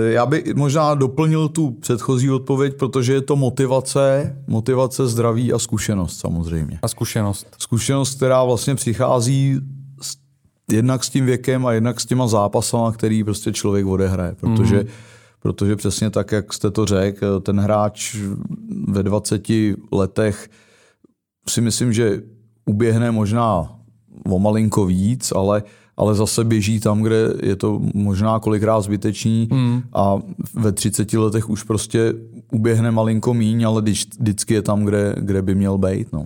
e, já bych možná doplnil tu předchozí odpověď, protože je to motivace, motivace, zdraví a zkušenost samozřejmě. A zkušenost. Zkušenost, která vlastně přichází s, jednak s tím věkem a jednak s těma zápasama, který prostě člověk odehraje, protože mm. Protože přesně tak, jak jste to řekl, ten hráč ve 20 letech si myslím, že uběhne možná o malinko víc, ale ale zase běží tam, kde je to možná kolikrát zbytečný mm. a ve 30 letech už prostě uběhne malinko míň, ale vždycky je tam, kde, kde by měl být. No.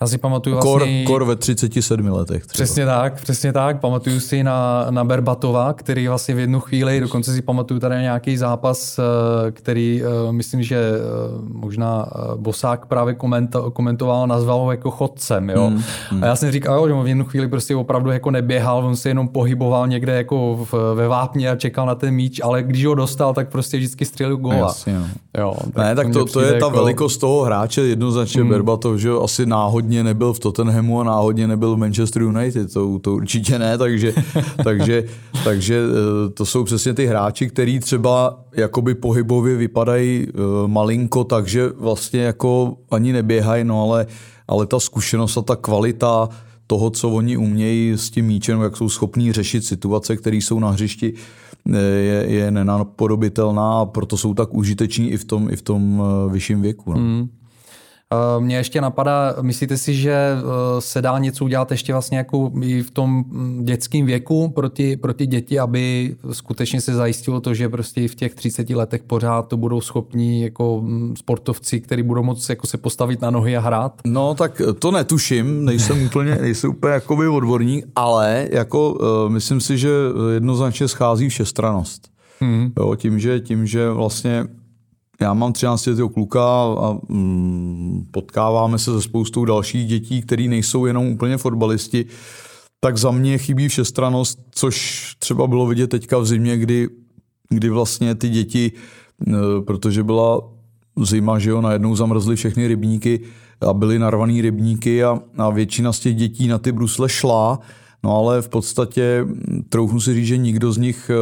Já si pamatuju kor, vlastně... Kor ve 37 letech. Třeba. Přesně tak, přesně tak. Pamatuju si na, na Berbatova, který vlastně v jednu chvíli, dokonce si pamatuju tady nějaký zápas, eh, který eh, myslím, že eh, možná Bosák právě komentoval, nazval ho jako chodcem. Jo? Hmm, hmm. A já jsem říkal, že v jednu chvíli prostě opravdu jako neběhal, on se jenom pohyboval někde jako v, ve vápně a čekal na ten míč, ale když ho dostal, tak prostě vždycky střelil góla. Jasně, no. jo, tak ne, tak to, to je ta jako... velikost toho hráče, jednoznačně hmm. Berbatov, že asi náhodně nebyl v Tottenhamu a náhodně nebyl v Manchester United, to, to určitě ne, takže, takže, takže eh, to jsou přesně ty hráči, který třeba jakoby pohybově vypadají eh, malinko, takže vlastně jako ani neběhají, no ale, ale ta zkušenost a ta kvalita toho, co oni umějí s tím míčem, jak jsou schopní řešit situace, které jsou na hřišti, eh, je, je nenapodobitelná a proto jsou tak užiteční i v tom, i v tom vyšším věku. No. Mm. Eh, Mně ještě napadá, myslíte si, že eh, se dá něco udělat ještě vlastně jako i v tom mm, dětském věku pro ty, pro ty děti, aby skutečně se zajistilo to, že prostě v těch 30 letech pořád to budou schopní jako mm, sportovci, kteří budou moct jako se postavit na nohy a hrát? No tak to netuším, nejsem úplně, nejsem úplně jakoby odborník, ale jako uh, myslím si, že jednoznačně schází všestranost. Hmm. Jo, tím, že, tím, že vlastně já mám 13 letého kluka a mm, potkáváme se se spoustou dalších dětí, který nejsou jenom úplně fotbalisti, tak za mě chybí všestranost, což třeba bylo vidět teďka v zimě, kdy, kdy vlastně ty děti, e, protože byla zima, že jo, najednou zamrzly všechny rybníky a byly narvaný rybníky a, a většina z těch dětí na ty brusle šla, no ale v podstatě troufnu si říct, že nikdo z nich e,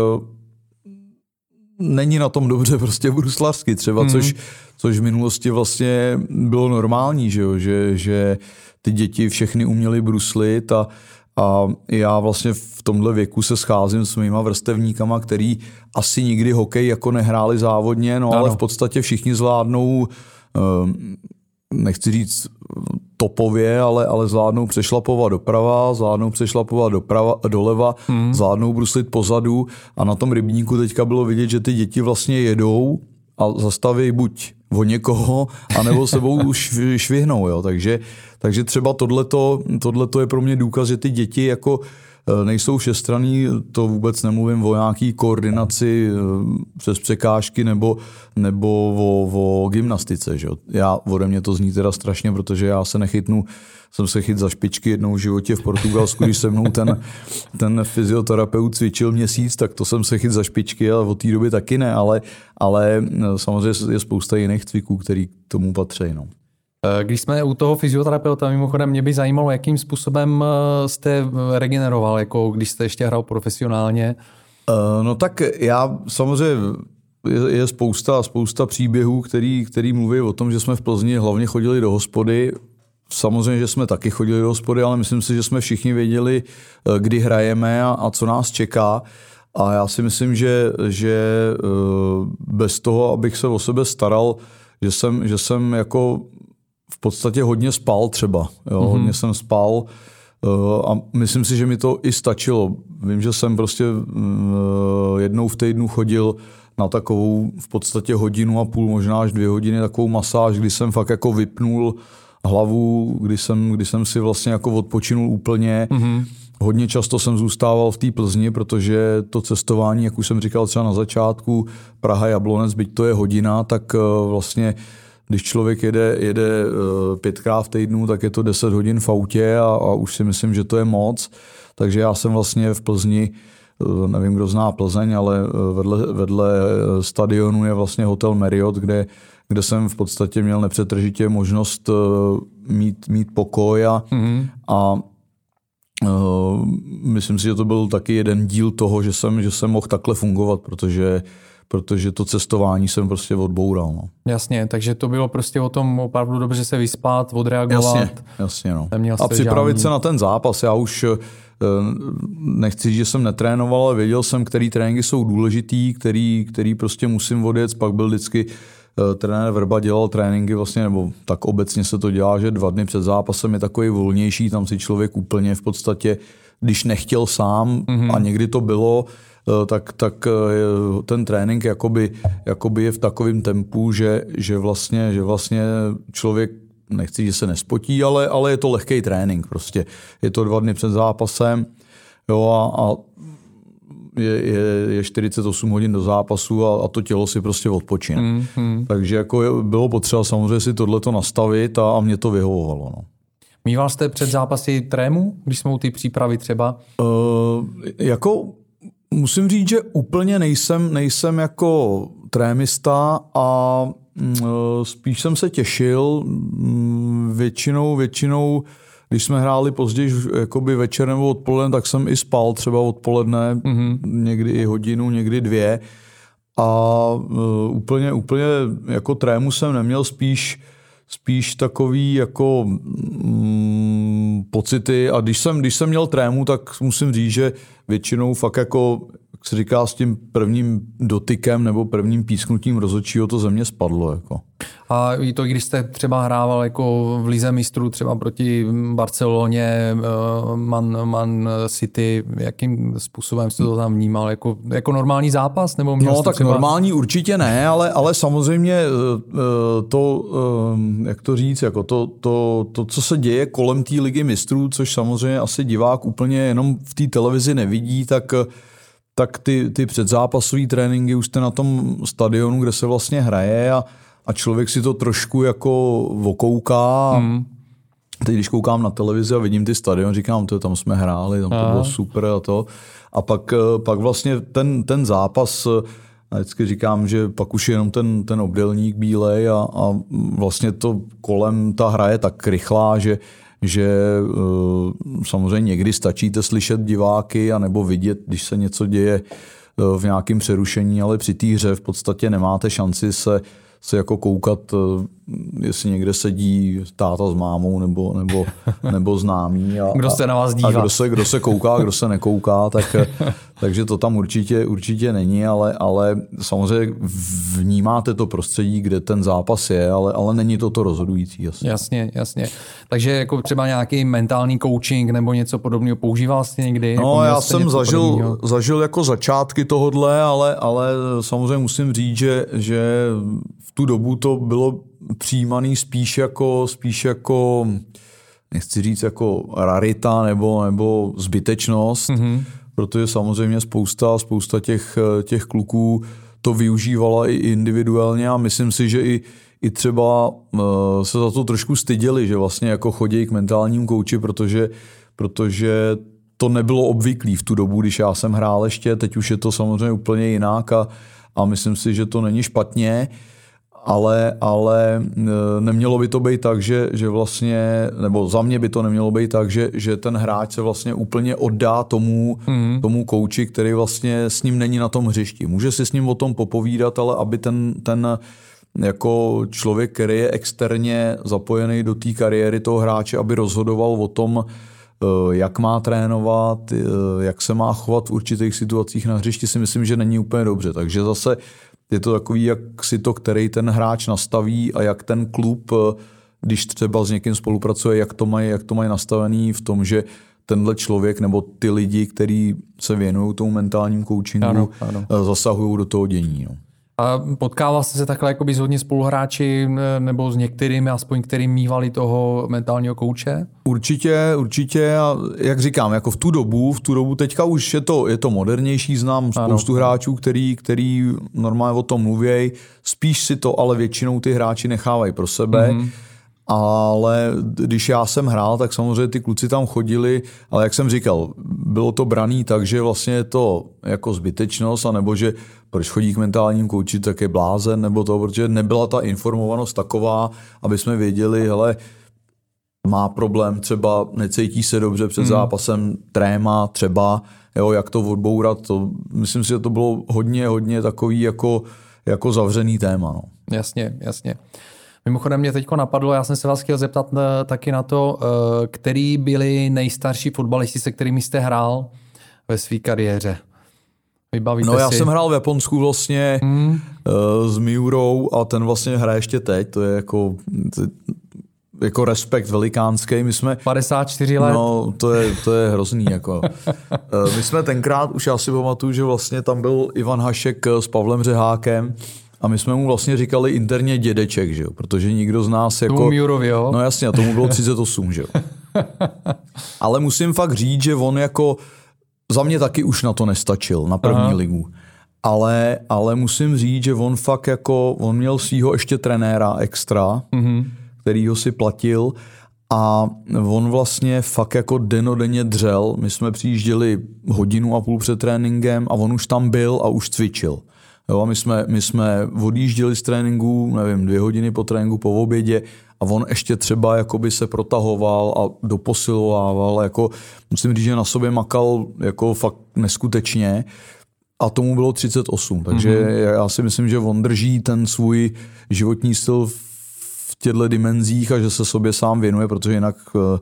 není na tom dobře prostě bruslavsky třeba, mm. což, což v minulosti vlastně bylo normální, že, jo? Že, že ty děti všechny uměly bruslit a, A já vlastně v tomhle věku se scházím s mýma vrstevníkama, který asi nikdy hokej jako nehráli závodně, no ano. ale v podstatě všichni zvládnou ehm, nechci říct topově, ale, ale zvládnou přešlapovat doprava, zvládnou přešlapovat doprava, doleva, hmm. zvládnou bruslit pozadu a na tom rybníku teďka bylo vidět, že ty děti vlastně jedou a zastaví buď o někoho, anebo sebou už švihnou. Jo. Takže, takže třeba tohleto, tohleto je pro mě důkaz, že ty děti jako nejsou všestraný, to vůbec nemluvím o nějaký koordinaci eh, přes překážky nebo, nebo o, o gymnastice. Že? Já, ode mě to zní teda strašně, protože já se nechytnu, jsem se chyt za špičky jednou v životě v Portugalsku, když se mnou ten, ten fyzioterapeut cvičil měsíc, tak to jsem se chyt za špičky, ale od té doby taky ne, ale, ale eh, samozřejmě je spousta jiných cviků, který k tomu patří. No. Eh, když jsme u toho fyzioterapeuta, mimochodem mě by zajímalo, jakým způsobem eh, jste regeneroval, jako když jste ještě hrál profesionálně. Uh, no tak já samozřejmě je, je spousta, spousta příběhů, který, který mluví o tom, že jsme v Plzni hlavně chodili do hospody. Samozřejmě, že jsme taky chodili do hospody, ale myslím si, že jsme všichni věděli, kdy hrajeme a, a co nás čeká. A já si myslím, že, že bez toho, abych se o sebe staral, že jsem, že jsem jako v podstatě hodně spal třeba. Jo? Mm-hmm. Hodně jsem spal uh, a myslím si, že mi to i stačilo. Vím, že jsem prostě uh, jednou v týdnu chodil na takovou v podstatě hodinu a půl, možná až dvě hodiny, takovou masáž, kdy jsem fakt jako vypnul hlavu, kdy jsem, kdy jsem si vlastně jako odpočinul úplně. Mm-hmm. Hodně často jsem zůstával v té Plzni, protože to cestování, jak už jsem říkal třeba na začátku, Praha Jablonec, byť to je hodina, tak uh, vlastně když člověk jede, jede eh, pětkrát v týdnu, tak je to 10 hodin v autě a, a už si myslím, že to je moc. Takže já jsem vlastně v Plzni, eh, nevím, kdo zná Plzeň, ale eh, vedle, vedle stadionu je vlastně hotel Marriott, kde, kde jsem v podstatě měl nepřetržitě možnost mít, mít pokoj a, mm-hmm. a Uh, myslím si, že to byl taky jeden díl toho, že jsem, že jsem mohl takhle fungovat, protože protože to cestování jsem prostě odboural. No. Jasně, takže to bylo prostě o tom opravdu dobře se vyspat, odreagovat. Jasně, jasně no. A připravit žádný... se na ten zápas. Já už eh, nechci říct, že jsem netrénoval, ale věděl jsem, který tréninky jsou důležitý, který, který prostě musím odjet. Pak byl vždycky eh, trenér Vrba dělal tréninky vlastně, nebo tak obecně se to dělá, že dva dny před zápasem je takový volnější, tam si člověk úplně v podstatě, když nechtěl sám mm-hmm. a někdy to bylo, tak, tak eh, ten trénink jakoby, jakoby je v takovém tempu, že, že, vlastně, že vlastně člověk nechci, že se nespotí, ale, ale je to lehký trénink prostě. Je to dva dny před zápasem jo, a, a je, je, je 48 hodin do zápasu a, a to tělo si prostě odpočine. Mm, mm. Takže jako je, bylo potřeba samozřejmě si tohleto nastavit a, a mě to vyhovovalo. No. Mýval jste před zápasy trému, když jsme u ty přípravy třeba? Uh, jako Musím říct, že úplně nejsem, nejsem jako trémista a mm, e, spíš jsem se těšil. Mm, většinou, většinou, když jsme hráli později jakoby večer nebo odpoledne, tak jsem i spal třeba odpoledne, mm-hmm. někdy i hodinu, někdy dvě. A uh, úplně, úplně jako trému jsem neměl, spíš spíš takový jako mm, pocity. A když jsem, když jsem měl trému, tak musím říct, že většinou fakt jako jak se říká, s tím prvním dotykem nebo prvním písknutím rozhodčího to země spadlo. Jako. A i to, když jste třeba hrával jako v Lize mistrů třeba proti Barceloně, eh, Man, Man City, jakým způsobem jste to tam vnímal? Jako, jako normální zápas? Nebo no tak třeba... normální určitě ne, ale, ale samozřejmě eh, eh, to, jak to říct, jako to, to, to, co se děje kolem té ligy mistrů, což samozřejmě asi divák úplně jenom v té televizi nevidí, tak tak ty, ty předzápasové tréninky už jste na tom stadionu, kde se vlastně hraje a, a člověk si to trošku jako okouká. Hmm. Teď, když koukám na televizi a vidím ty stadion, říkám, to tam jsme hráli, tam to Aha. bylo super a to. A pak, eh, pak vlastně ten, ten zápas, eh, a vždycky říkám, že pak už je jenom ten, ten obdelník bílej a, a vlastně to kolem ta hra je tak rychlá, že, že eh, samozřejmě někdy stačíte slyšet diváky anebo vidět, když se něco děje eh, v nějakém přerušení, ale při té hře v podstatě nemáte šanci se, se jako koukat, eh, jestli někde sedí táta s mámou nebo, nebo, nebo známý. A, kdo se na vás dívá. A kdo se, kdo se kouká, kdo se nekouká, tak, takže to tam určitě, určitě není, ale, ale samozřejmě vnímáte to prostředí, kde ten zápas je, ale, ale není to to rozhodující. Jasně. jasně, jasně. Takže jako třeba nějaký mentální coaching nebo něco podobného používal jste někdy? No, jako já jsem zažil, zažil jako začátky tohodle, ale, ale samozřejmě musím říct, že, že v tu dobu to bylo přijímaný spíš jako, spíš jako nechci říct jako rarita nebo, nebo zbytečnost, mm-hmm. Protože samozřejmě spousta, spousta těch, těch kluků to využívala i individuálně a myslím si, že i, i třeba uh, se za to trošku styděli, že vlastně jako chodí k mentálním kouči, protože, protože to nebylo obvyklý v tu dobu, když já jsem hrál ještě, teď už je to samozřejmě úplně jinak a, a myslím si, že to není špatně. Uh, ale, ale e, nemělo by to být tak, že, že vlastně, nebo za mě by to nemělo být tak, že, že ten hráč se vlastně úplně oddá tomu, mm. tomu kouči, který vlastně s ním není na tom hřišti. Může si s ním o tom popovídat, ale aby ten, ten jako člověk, který je externě zapojený do té kariéry toho hráče, aby rozhodoval o tom, e, jak má trénovat, e, jak se má chovat v určitých situacích na hřišti, si myslím, že není úplně dobře. Takže zase je to takový, jak si to, který ten hráč nastaví a jak ten klub, eh, když třeba s někým spolupracuje, jak to mají, jak to mají nastavený v tom, že tenhle člověk nebo ty lidi, kteří se věnují tomu mentálnímu coachingu, ano, ano. Eh, zasahují do toho dění. No. A potkával jste se takhle jako s hodně spoluhráči nebo s některými, aspoň kterým mývali toho mentálního kouče? Určitě, určitě. A jak říkám, jako v tu dobu, v tu dobu teďka už je to, je to modernější, znám spoustu ano. hráčů, který, který normálně o tom mluvějí. Spíš si to ale většinou ty hráči nechávají pro sebe. Mm-hmm ale když já jsem hrál, tak samozřejmě ty kluci tam chodili, ale jak jsem říkal, bylo to braný tak, že vlastně je to jako zbytečnost, anebo že proč chodí k mentálním kouči, tak je blázen, nebo to, protože nebyla ta informovanost taková, aby jsme věděli, hele, má problém, třeba necítí se dobře před hmm. zápasem, tréma třeba, jo, jak to odbourat, to, myslím si, že to bylo hodně, hodně takový jako, jako zavřený téma. No. Jasně, jasně. Mimochodem mě teď napadlo, já jsem se vás chtěl zeptat eh, taky na to, eh, který byli nejstarší fotbalisti, se kterými jste hrál ve své kariéře. Vybavíte no já si? jsem hrál v Japonsku vlastně hmm. uh, s Miurou a ten vlastně hraje ještě teď, to je jako jako respekt velikánský. My jsme, 54 let. No, to je, to je hrozný. Jako. my jsme tenkrát, už já si pamatuju, že vlastně tam byl Ivan Hašek s Pavlem Řehákem a my jsme mu vlastně říkali interně dědeček, že jo? protože nikdo z nás jako... Tomu Miurovi, jo? No jasně, a tomu bylo 38, že jo. Ale musím fakt říct, že on jako za mě taky už na to nestačil, na první Aha. ligu. Ale, ale musím říct, že on fakt jako, on měl svýho ještě trenéra extra, mm-hmm. který ho si platil a on vlastně fakt jako denodenně dřel. My jsme přijížděli hodinu a půl před tréninkem a on už tam byl a už cvičil. Jo, a my jsme, my jsme odjížděli z tréninku, nevím, dvě hodiny po tréninku, po obědě a on ještě třeba jakoby se protahoval a doposilovával. Jako, musím říct, že na sobě makal jako fakt neskutečně a tomu bylo 38, takže mm-hmm. já si myslím, že on drží ten svůj životní styl v těchto dimenzích a že se sobě sám věnuje, protože jinak eh,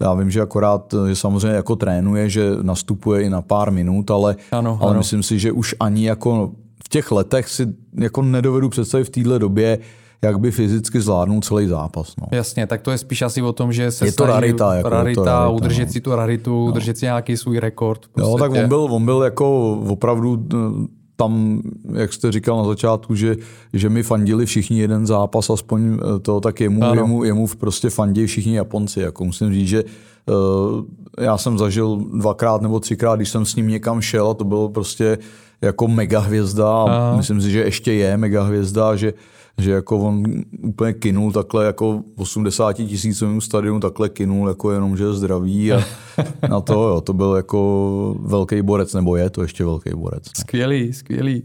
já vím, že akorát, že samozřejmě jako trénuje, že nastupuje i na pár minut, ale, ano, ale ano. myslím si, že už ani jako v těch letech si jako nedovedu představit v téhle době, jak by fyzicky zvládnul celý zápas. No. Jasně, tak to je spíš asi o tom, že se je to rarita, jako rarita, to rarita udržet no. si tu raritu, no. udržet si nějaký svůj rekord. Jo, tak on byl, on byl jako opravdu eh, tam, jak jste říkal na začátku, že, že mi fandili všichni jeden zápas, aspoň eh, to, tak jemu, jemu, jemu prostě fandí všichni Japonci. Jako musím říct, že uh, já jsem zažil dvakrát nebo třikrát, když jsem s ním někam šel a to bylo prostě jako mega hvězda a myslím si, že ještě je mega hvězda, že, že jako on úplně kinul takhle jako 80 tisícovým stadionu takhle kinul jako jenom, že je zdravý a na to, jo, to byl jako velký borec, nebo je to ještě velký borec. Ne? Skvělý, skvělý.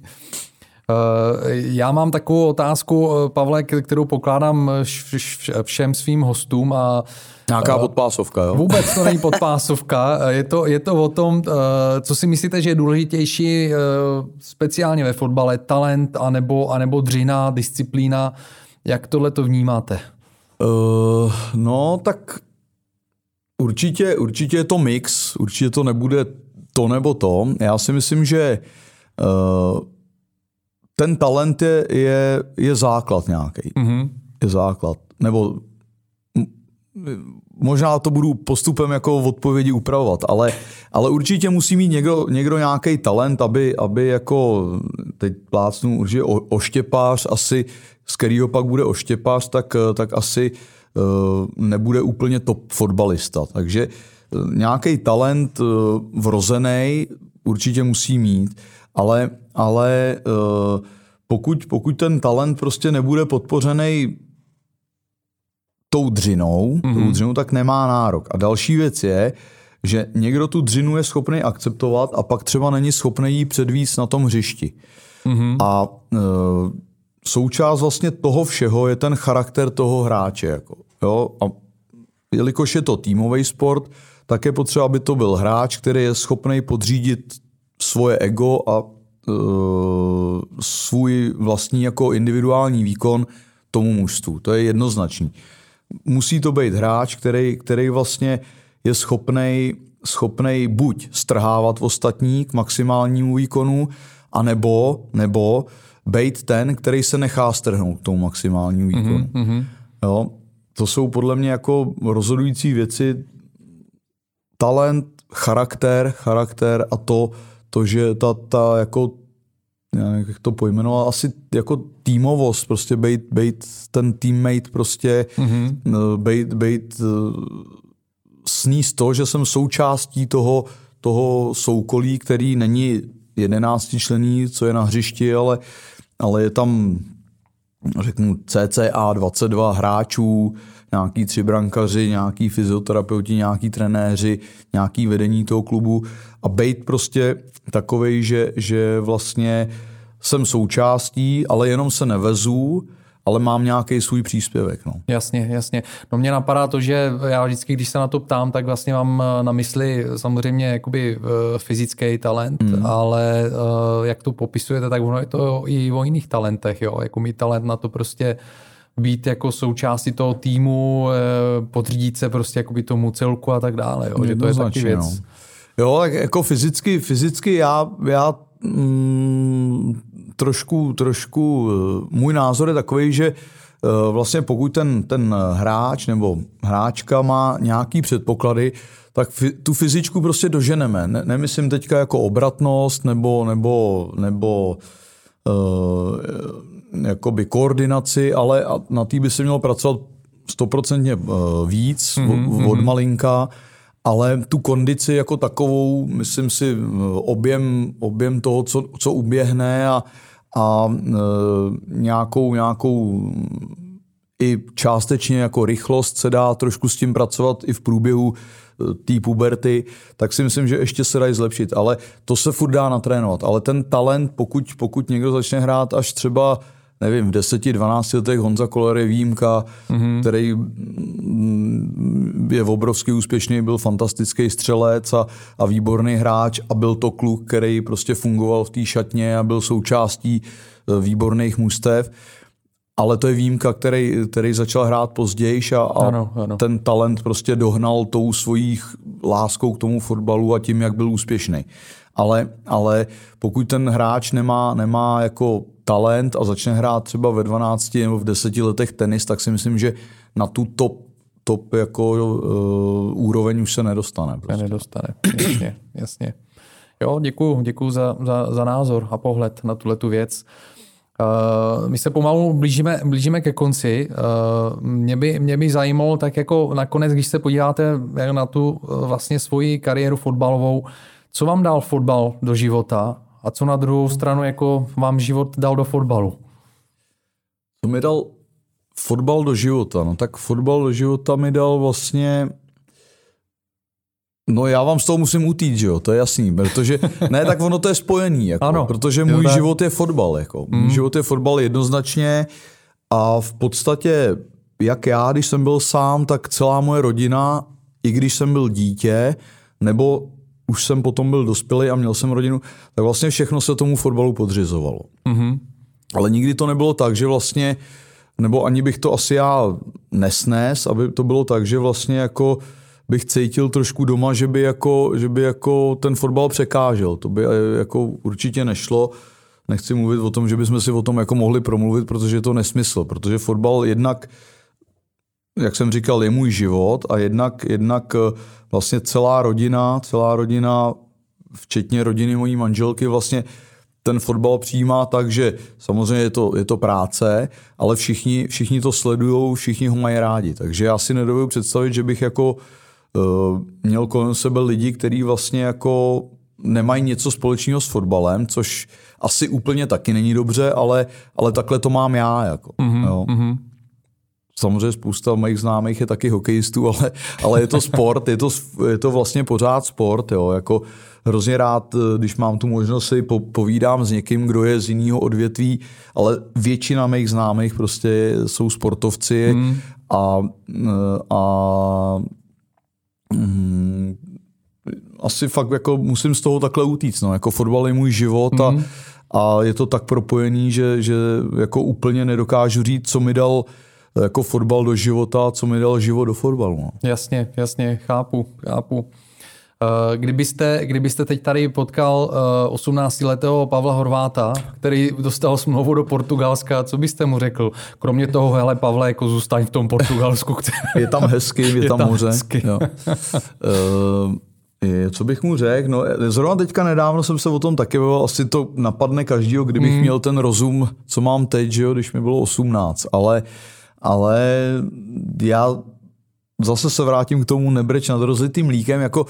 Já mám takovou otázku, Pavle, kterou pokládám všem svým hostům a Nějaká podpásovka, jo? Vůbec to není podpásovka. Je to, je to o tom, co si myslíte, že je důležitější speciálně ve fotbale, talent anebo, anebo dřina, disciplína. Jak tohle to vnímáte? Uh, no, tak určitě, určitě je to mix, určitě to nebude to nebo to. Já si myslím, že uh, ten talent je, je, je základ nějaký. Mm-hmm. Je základ. Nebo možná to budu postupem jako v odpovědi upravovat, ale, ale určitě musí mít někdo, někdo nějaký talent, aby, aby jako, teď plácnu určitě o, oštěpář asi, z kterého pak bude oštěpář, tak, tak asi uh, nebude úplně top fotbalista. Takže uh, nějaký talent uh, vrozený určitě musí mít, ale, ale pokud, pokud ten talent prostě nebude podpořený tou dřinou, mm-hmm. tou mhm. dřinou, tak nemá nárok. A další věc je, že někdo tu dřinu je schopný akceptovat a pak třeba není schopný jí předvíst na tom hřišti. Mm-hmm. A e, součást vlastně toho všeho je ten charakter toho hráče. Jako, jo? A jelikož je to týmový sport, tak je potřeba, aby to byl hráč, který je schopný podřídit svoje ego a e, svůj vlastní jako individuální výkon tomu mužstvu. To je jednoznačný musí to být hráč, který, který vlastně je schopný schopnej buď strhávat ostatní k maximálnímu výkonu, anebo, nebo být ten, který se nechá strhnout k tomu maximálnímu mhm, výkonu. Mm-hmm. Jo? To jsou podle mě jako rozhodující věci. Talent, charakter, charakter a to, to že ta, ta jako jak to pojmenoval, asi jako týmovost, prostě být, být ten teammate, prostě mm-hmm. být, být eh, sníst to, že jsem součástí toho, toho soukolí, který není jedenácti člení, co je na hřišti, ale, ale je tam řeknu CCA 22 hráčů, nějaký tři brankaři, nějaký fyzioterapeuti, nějaký trenéři, nějaký vedení toho klubu a být prostě takovej, že, že vlastně jsem součástí, ale jenom se nevezu, ale mám nějaký svůj příspěvek. No. Jasně, jasně. No mě napadá to, že já vždycky, když se na to ptám, tak vlastně mám eh, na mysli samozřejmě jakoby eh, fyzický talent, mm. ale eh, jak to popisujete, tak ono je to i o jiných talentech, jo, jako mít talent na to prostě být jako součástí toho týmu, podřídit se prostě jakoby tomu celku a tak dále, jo, že to je taky věc. No. Jo, tak jako fyzicky, fyzicky já, já mm, trošku, trošku, eh, můj názor je takový, že eh, vlastně pokud ten, ten hráč nebo hráčka má nějaký předpoklady, tak tu fyzičku prostě doženeme. Ne, nemyslím teďka jako obratnost nebo, nebo, nebo uh, jakoby koordinaci, ale na té by se mělo pracovat stoprocentně víc mm-hmm. od malinka ale tu kondici jako takovou, myslím si, objem, objem toho, co, co uběhne a, a e, nějakou, nějakou i částečně jako rychlost se dá trošku s tím pracovat i v průběhu té puberty, tak si myslím, že ještě se dají zlepšit. Ale to se furt dá natrénovat. Ale ten talent, pokud, pokud někdo začne hrát až třeba nevím, v 10-12 letech Honza Koller je výjimka, mm-hmm. který mm, je obrovský úspěšný, byl fantastický střelec a, a výborný hráč a byl to kluk, který prostě fungoval v té šatně a byl součástí e, výborných mužstev. Ale to je výjimka, který, který začal hrát později a, a ano, ano. ten talent prostě dohnal tou svojí láskou k tomu fotbalu a tím, jak byl úspěšný. Ale, ale pokud ten hráč nemá, nemá jako talent a začne hrát třeba ve 12 nebo v 10 letech tenis, tak si myslím, že na tu top, top jako uh, úroveň už se nedostane. Prostě. Nedostane, jasně, jasně. Jo, děkuju, děkuju za, za, za názor a pohled na tuhle tu věc. Uh, my se pomalu blížíme, blížíme ke konci. Uh, mě, by, mě by zajímalo, tak jako nakonec, když se podíváte na tu uh, vlastně svoji kariéru fotbalovou, co vám dal fotbal do života a co na druhou stranu jako vám život dal do fotbalu? Co mi dal fotbal do života? No tak fotbal do života mi dal vlastně No já vám z toho musím utít, že jo, to je jasný, protože, ne, tak ono to je spojený, jako, Ano. protože Jo, můj tak. život je fotbal, jako, můj život je fotbal jednoznačně a v podstatě, jak já, když jsem byl sám, tak celá moje rodina, i když jsem byl dítě, nebo už jsem potom byl dospělý a měl jsem rodinu, tak vlastně všechno se tomu fotbalu podřizovalo. Mhm. Ale nikdy to nebylo tak, že vlastně, nebo ani bych to asi já nesnes, aby to bylo tak, že vlastně jako bych cítil trošku doma, že by jako, že by jako ten fotbal překážel. To by eh, jako určitě nešlo. Nechci mluvit o tom, že bychom si o tom jako mohli promluvit, protože je to nesmysl. Protože fotbal jednak, jak jsem říkal, je můj život a jednak, jednak eh, vlastně celá rodina, celá rodina, včetně rodiny mojí manželky, vlastně ten fotbal přijímá tak, že samozřejmě je to, je to práce, ale všichni, všichni to sledují, všichni ho mají rádi. Takže já si nedovedu představit, že bych jako uh, měl kolem sebe lidi, kteří vlastně jako nemají něco společného s fotbalem, což asi úplně taky není dobře, ale, ale takhle to mám já. Jako, mm-hmm, jo. Mhm. Samozřejmě spousta mých známých je taky hokejistů, ale, ale je to sport, je to, je to vlastně pořád sport. Jo. Jako hrozně rád, když mám tu možnost, si po, povídám s někým, kdo je z jiného odvětví, ale většina mých známých prostě jsou sportovci mm. a, a mm, asi fakt jako musím z toho takhle utíct. No. Jako fotbal je můj život a, Mhm. a je to tak propojený, že, že jako úplně nedokážu říct, co mi dal jako fotbal do života a co mi dal život do fotbalu. No. Jasně, jasně, chápu, chápu. Eh, Kdybyste, kdybyste teď tady potkal 18-letého Pavla Horváta, který dostal smlouvu do Portugalska, co byste mu řekl? Kromě toho, hele Pavle, jako zůstaň v tom Portugalsku. Který... Je tam hezky, je, Je tam, tam moře. hezky. Jo. Uh, je, co bych mu řekl? No, zrovna teďka nedávno jsem se o tom taky bavil, asi to napadne každýho, kdybych Hmm. měl ten rozum, co mám teď, že jo, když mi bylo 18, ale, ale já zase se vrátím k tomu nebreč nad rozlitým líkem, jako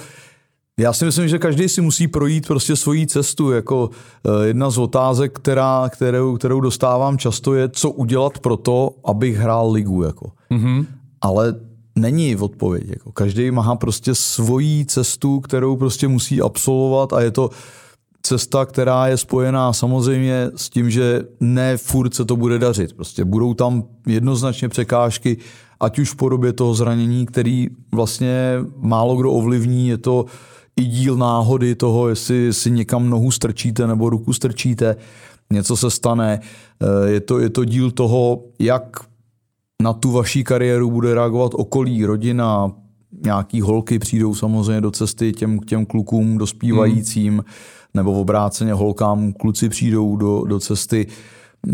já si myslím, že každý si musí projít prostě svoji cestu. Jako eh, jedna z otázek, která, kterou, kterou dostávám často, je, co udělat pro to, abych hrál ligu. Jako. Mhm. Ale není odpověď. Jako. Každý má prostě svoji cestu, kterou prostě musí absolvovat a je to cesta, která je spojená samozřejmě s tím, že ne furt se to bude dařit. Prostě budou tam jednoznačně překážky, ať už v podobě toho zranění, který vlastně málo kdo ovlivní, je to i díl náhody toho, jestli si někam nohu strčíte nebo ruku strčíte, něco se stane. Eh, Je to, je to díl toho, jak na tu vaší kariéru bude reagovat okolí, rodina, nějaký holky přijdou samozřejmě do cesty těm, těm klukům dospívajícím, hmm. Nebo v obráceně holkám kluci přijdou do, do cesty. E,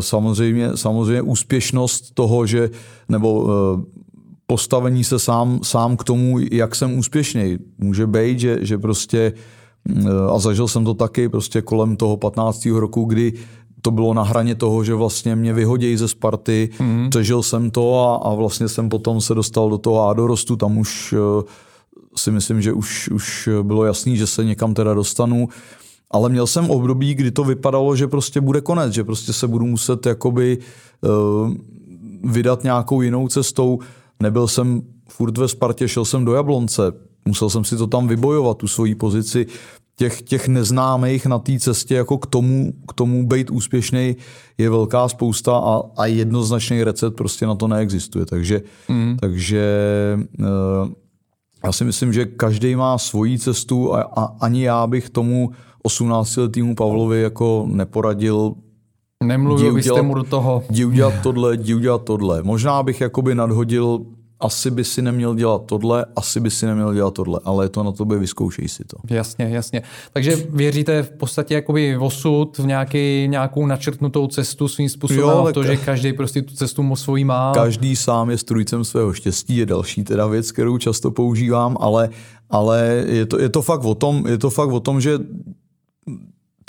Samozřejmě, samozřejmě úspěšnost toho, že nebo e, postavení se sám, sám k tomu, jak jsem úspěšný. Může být, že, že prostě e, a zažil jsem to taky prostě kolem toho 15. roku, kdy to bylo na hraně toho, že vlastně mě vyhodějí ze Sparty, mm. přežil jsem to a, a vlastně jsem potom se dostal do toho A dorostu, tam už eh, si myslím, že už, už bylo jasný, že se někam teda dostanu, ale měl jsem období, kdy to vypadalo, že prostě bude konec, že prostě se budu muset jakoby uh, vydat nějakou jinou cestou. Nebyl jsem furt ve Spartě, šel jsem do Jablonce, musel jsem si to tam vybojovat, tu svoji pozici těch, těch neznámých na té cestě jako k tomu, k tomu být úspěšný je velká spousta a, a jednoznačný recept prostě na to neexistuje. Takže, mm. takže uh, já si myslím, že každý má svoji cestu a, a ani já bych tomu 18-letýmu Pavlovi jako neporadil Nemluvil byste mu do toho. jdi udělat tohle, jdi udělat tohle. Možná bych jakoby nadhodil, asi by si neměl dělat tohle, asi by si neměl dělat tohle, ale je to na tobě, vyzkoušej si to. Jasně, jasně. Takže věříte v podstatě jakoby v osud, v nějaký, nějakou načrtnutou cestu svým způsobem Jo, to, že každý prostě tu cestu mu svojí má. Každý sám je strujcem svého štěstí, je další teda věc, kterou často používám, ale, ale je, to, je, to fakt o tom, je to fakt o tom, že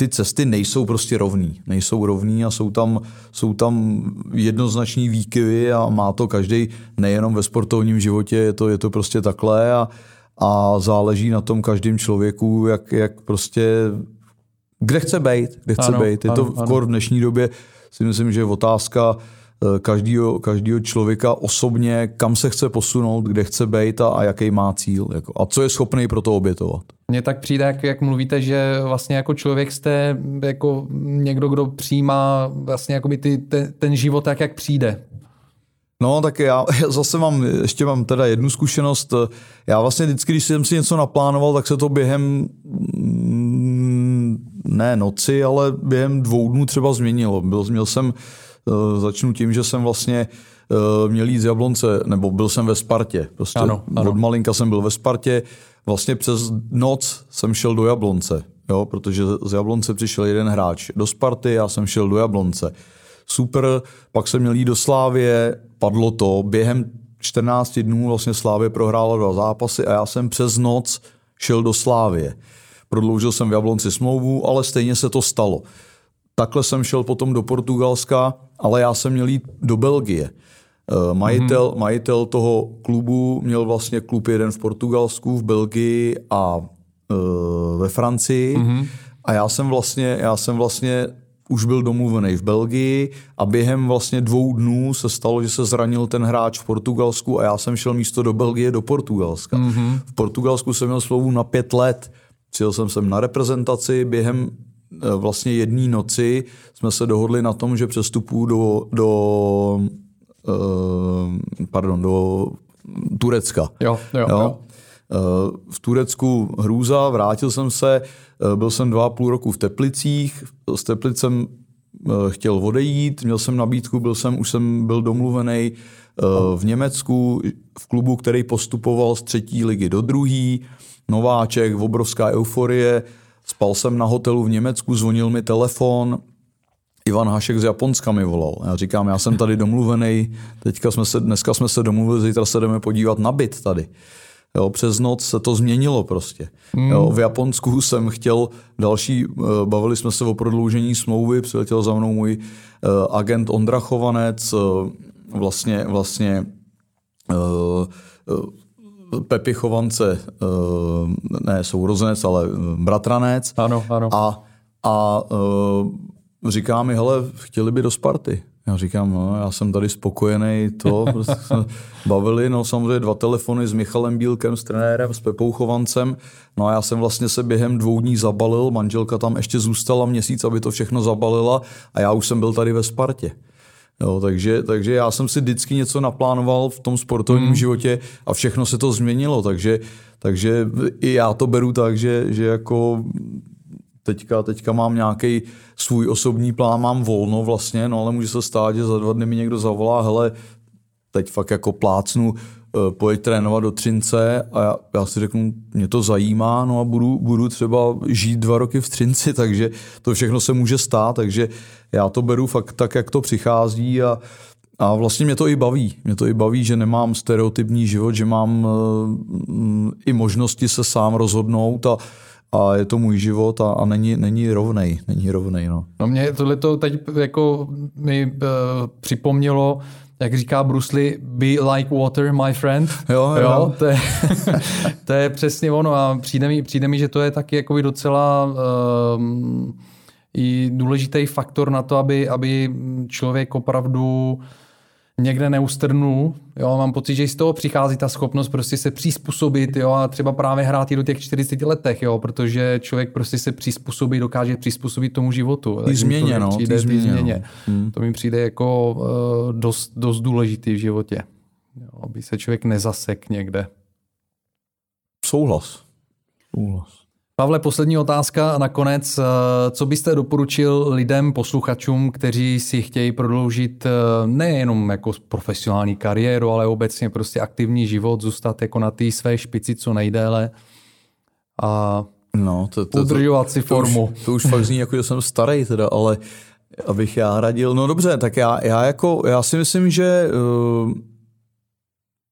ty cesty nejsou prostě rovný. Nejsou rovný a jsou tam, jsou tam jednoznační výkyvy a má to každý nejenom ve sportovním životě, je to, je to prostě takhle a, a záleží na tom každém člověku, jak, jak prostě kde chce být, kde chce Ano, být. Je to ano, ano. kor v dnešní době si myslím, že je otázka každýho, každýho člověka osobně, kam se chce posunout, kde chce být a, a jaký má cíl. Jako, a co je schopný pro to obětovat. Mně tak přijde, jak, jak mluvíte, že vlastně jako člověk jste jako někdo, kdo přijímá vlastně jako ty, ten, ten život tak, jak přijde. No, tak já zase mám, ještě mám teda jednu zkušenost. Já vlastně vždycky, když jsem si něco naplánoval, tak se to během mm, ne noci, ale během dvou dnů třeba změnilo. Byl, měl jsem, eh, začnu tím, že jsem vlastně eh, měl jít z Jablonce, nebo byl jsem ve Spartě. Prostě ano, ano. Od malinka jsem byl ve Spartě. Vlastně přes noc jsem šel do Jablonce, jo, protože z Jablonce přišel jeden hráč do Sparty, já jsem šel do Jablonce super, pak jsem měl jít do Slávě, padlo to, během 14 dnů vlastně Slávě prohrála dva zápasy a já jsem přes noc šel do Slávě. Prodloužil jsem v Jablonci smlouvu, ale stejně se to stalo. Takhle jsem šel potom do Portugalska, ale já jsem měl jít do Belgie. Eh, majitel, mm-hmm. majitel toho klubu měl vlastně klub jeden v Portugalsku, v Belgii a uh, ve Francii. Mm-hmm. A já jsem vlastně, já jsem vlastně už byl domluvený v Belgii a během vlastně dvou dnů se stalo, že se zranil ten hráč v Portugalsku a já jsem šel místo do Belgie do Portugalska. Mm-hmm. V Portugalsku jsem měl slovu na pět let. Přijel jsem sem na reprezentaci, během e, vlastně jedné noci jsme se dohodli na tom, že přestupu do, do uh, pardon, do Turecka. Jo, jo, jo. jo. V Turecku hrůza, vrátil jsem se, byl jsem dva a půl roku v Teplicích, s Teplicem chtěl odejít, měl jsem nabídku, byl jsem, už jsem byl domluvený v Německu v klubu, který postupoval z třetí ligy do druhé. Nováček, obrovská euforie. Spal jsem na hotelu v Německu, zvonil mi telefon, Ivan Hašek z Japonska mi volal. Já říkám, já jsem tady domluvený, teďka jsme se, dneska jsme se domluvili, zítra se jdeme podívat na byt tady. Jo, přes noc se to změnilo prostě. Mm. Jo, v Japonsku jsem chtěl další, eh, bavili jsme se o prodloužení smlouvy, přiletěl za mnou můj uh, agent Ondra Chovanec, uh, vlastně, vlastně uh, Pepi Chovance, uh, ne sourozenec, ale bratranec. Ano, ano. A, a uh, říká mi, hele, chtěli by do Sparty. Já říkám, no, já jsem tady spokojený, to prostě jsme bavili, no samozřejmě dva telefony s Michalem Bílkem, s trenérem, s Pepou Chovancem, no a já jsem vlastně se během dvou dní zabalil, manželka tam ještě zůstala měsíc, aby to všechno zabalila a já už jsem byl tady ve Spartě. Jo, takže, takže já jsem si vždycky něco naplánoval v tom sportovním mm. životě a všechno se to změnilo, takže, takže i já to beru tak, že, že jako teďka, teďka mám nějaký svůj osobní plán, mám volno vlastně, no ale může se stát, že za dva dny mi někdo zavolá, hele, teď fakt jako plácnu, pojď trénovat do Třince a já, já si řeknu, mě to zajímá, no a budu, budu třeba žít dva roky v Třinci, takže to všechno se může stát, takže já to beru fakt tak, jak to přichází a, a vlastně mě to i baví. Mě to i baví, že nemám stereotypní život, že mám uh, i možnosti se sám rozhodnout a a je to můj život a, a není, není rovnej, není rovnej, no. No mě tohle to teď jako mi uh, připomnělo, jak říká Bruce Lee, be like water, my friend. Jo, jo. jo to, je, to je přesně ono a přijde mi, přijde mi že to je taky jako docela um, i důležitý faktor na to, aby, aby člověk opravdu uh, někde neustrnul. Jo, mám pocit, že z toho přichází ta schopnost prostě se přizpůsobit jo, a třeba právě hrát i do těch 40 letech, jo, protože člověk prostě se přizpůsobí, dokáže přizpůsobit tomu životu. Ty změně, no. Přijde, ty změně, změně. No. Hmm. To mi přijde jako uh, dost, dost důležitý v životě. Jo, aby se člověk nezasek někde. Souhlas. Souhlas. Pavle, poslední otázka a nakonec. Eh, co byste doporučil lidem, posluchačům, kteří si chtějí prodloužit eh, nejenom jako profesionální kariéru, ale obecně prostě aktivní život, zůstat jako na té své špici co nejdéle a no, to, to, udržovat si formu. To už, to už fakt zní jako, že jsem starý teda, ale abych já radil. No dobře, tak já, já jako, já si myslím, že uh,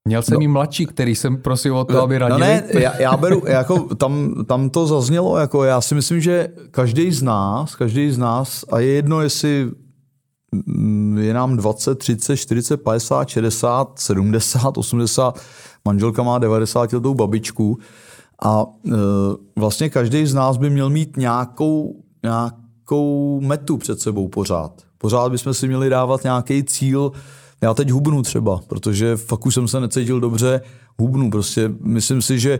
Měl jsem no. i mladší, který jsem prosil o to, no, aby radili. No ne, já, já beru, jako tam, tam to zaznělo, jako já si myslím, že každý z nás, každý z nás, a je jedno, jestli mm, je nám 20, 30, 40, 50, 60, 70, 80, manželka má 90 letou babičku a e, vlastně každý z nás by měl mít nějakou, nějakou metu před sebou pořád. Pořád bychom si měli dávat nějaký cíl, já teď hubnu třeba, protože fakt už jsem se necítil dobře, hubnu prostě. Myslím si, že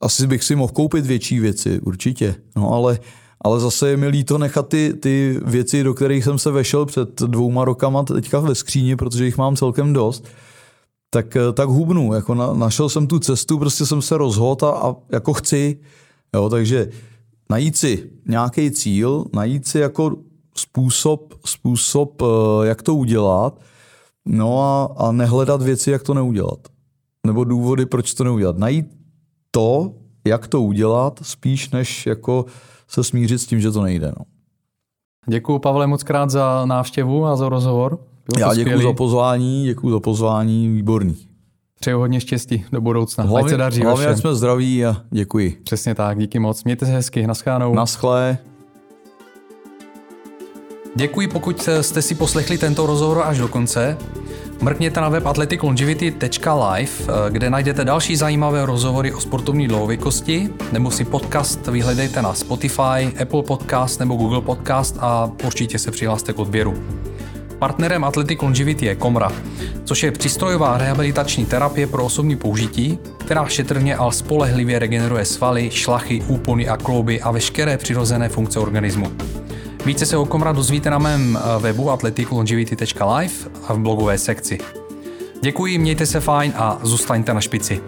asi bych si mohl koupit větší věci, určitě. No ale, ale zase je mi líto nechat ty, ty věci, do kterých jsem se vešel před dvouma rokama teďka ve skříni, protože jich mám celkem dost, tak, tak hubnu. Jako na, našel jsem tu cestu, prostě jsem se rozhodl a, a jako chci. Jo, takže najít si nějaký cíl, najít si jako způsob, způsob, eh, jak to udělat, no a, a nehledat věci, jak to neudělat. Nebo důvody, proč to neudělat. Najít to, jak to udělat, spíš než jako se smířit s tím, že to nejde. No. Děkuji Pavle moc krát za návštěvu a za rozhovor. Bylo Já děkuji za pozvání, děkuji za pozvání, výborný. Přeju hodně štěstí do budoucna. Hlavně, Ať se daří hlavně jsme zdraví a děkuji. Přesně tak, díky moc. Mějte se hezky, naschánou. Naschle. Děkuji, pokud jste si poslechli tento rozhovor až do konce. Mrkněte na web athleticlongevity.live, kde najdete další zajímavé rozhovory o sportovní dlouhověkosti, nebo si podcast vyhledejte na Spotify, Apple Podcast nebo Google Podcast a určitě se přihlaste k odběru. Partnerem Athletic Longevity je Komra, což je přístrojová rehabilitační terapie pro osobní použití, která šetrně a spolehlivě regeneruje svaly, šlachy, úpony a klouby a veškeré přirozené funkce organismu. Více se o Komra dozvíte na mém eh, webu athleticlongevity.live a v blogové sekci. Děkuji, mějte se fajn a zůstaňte na špici.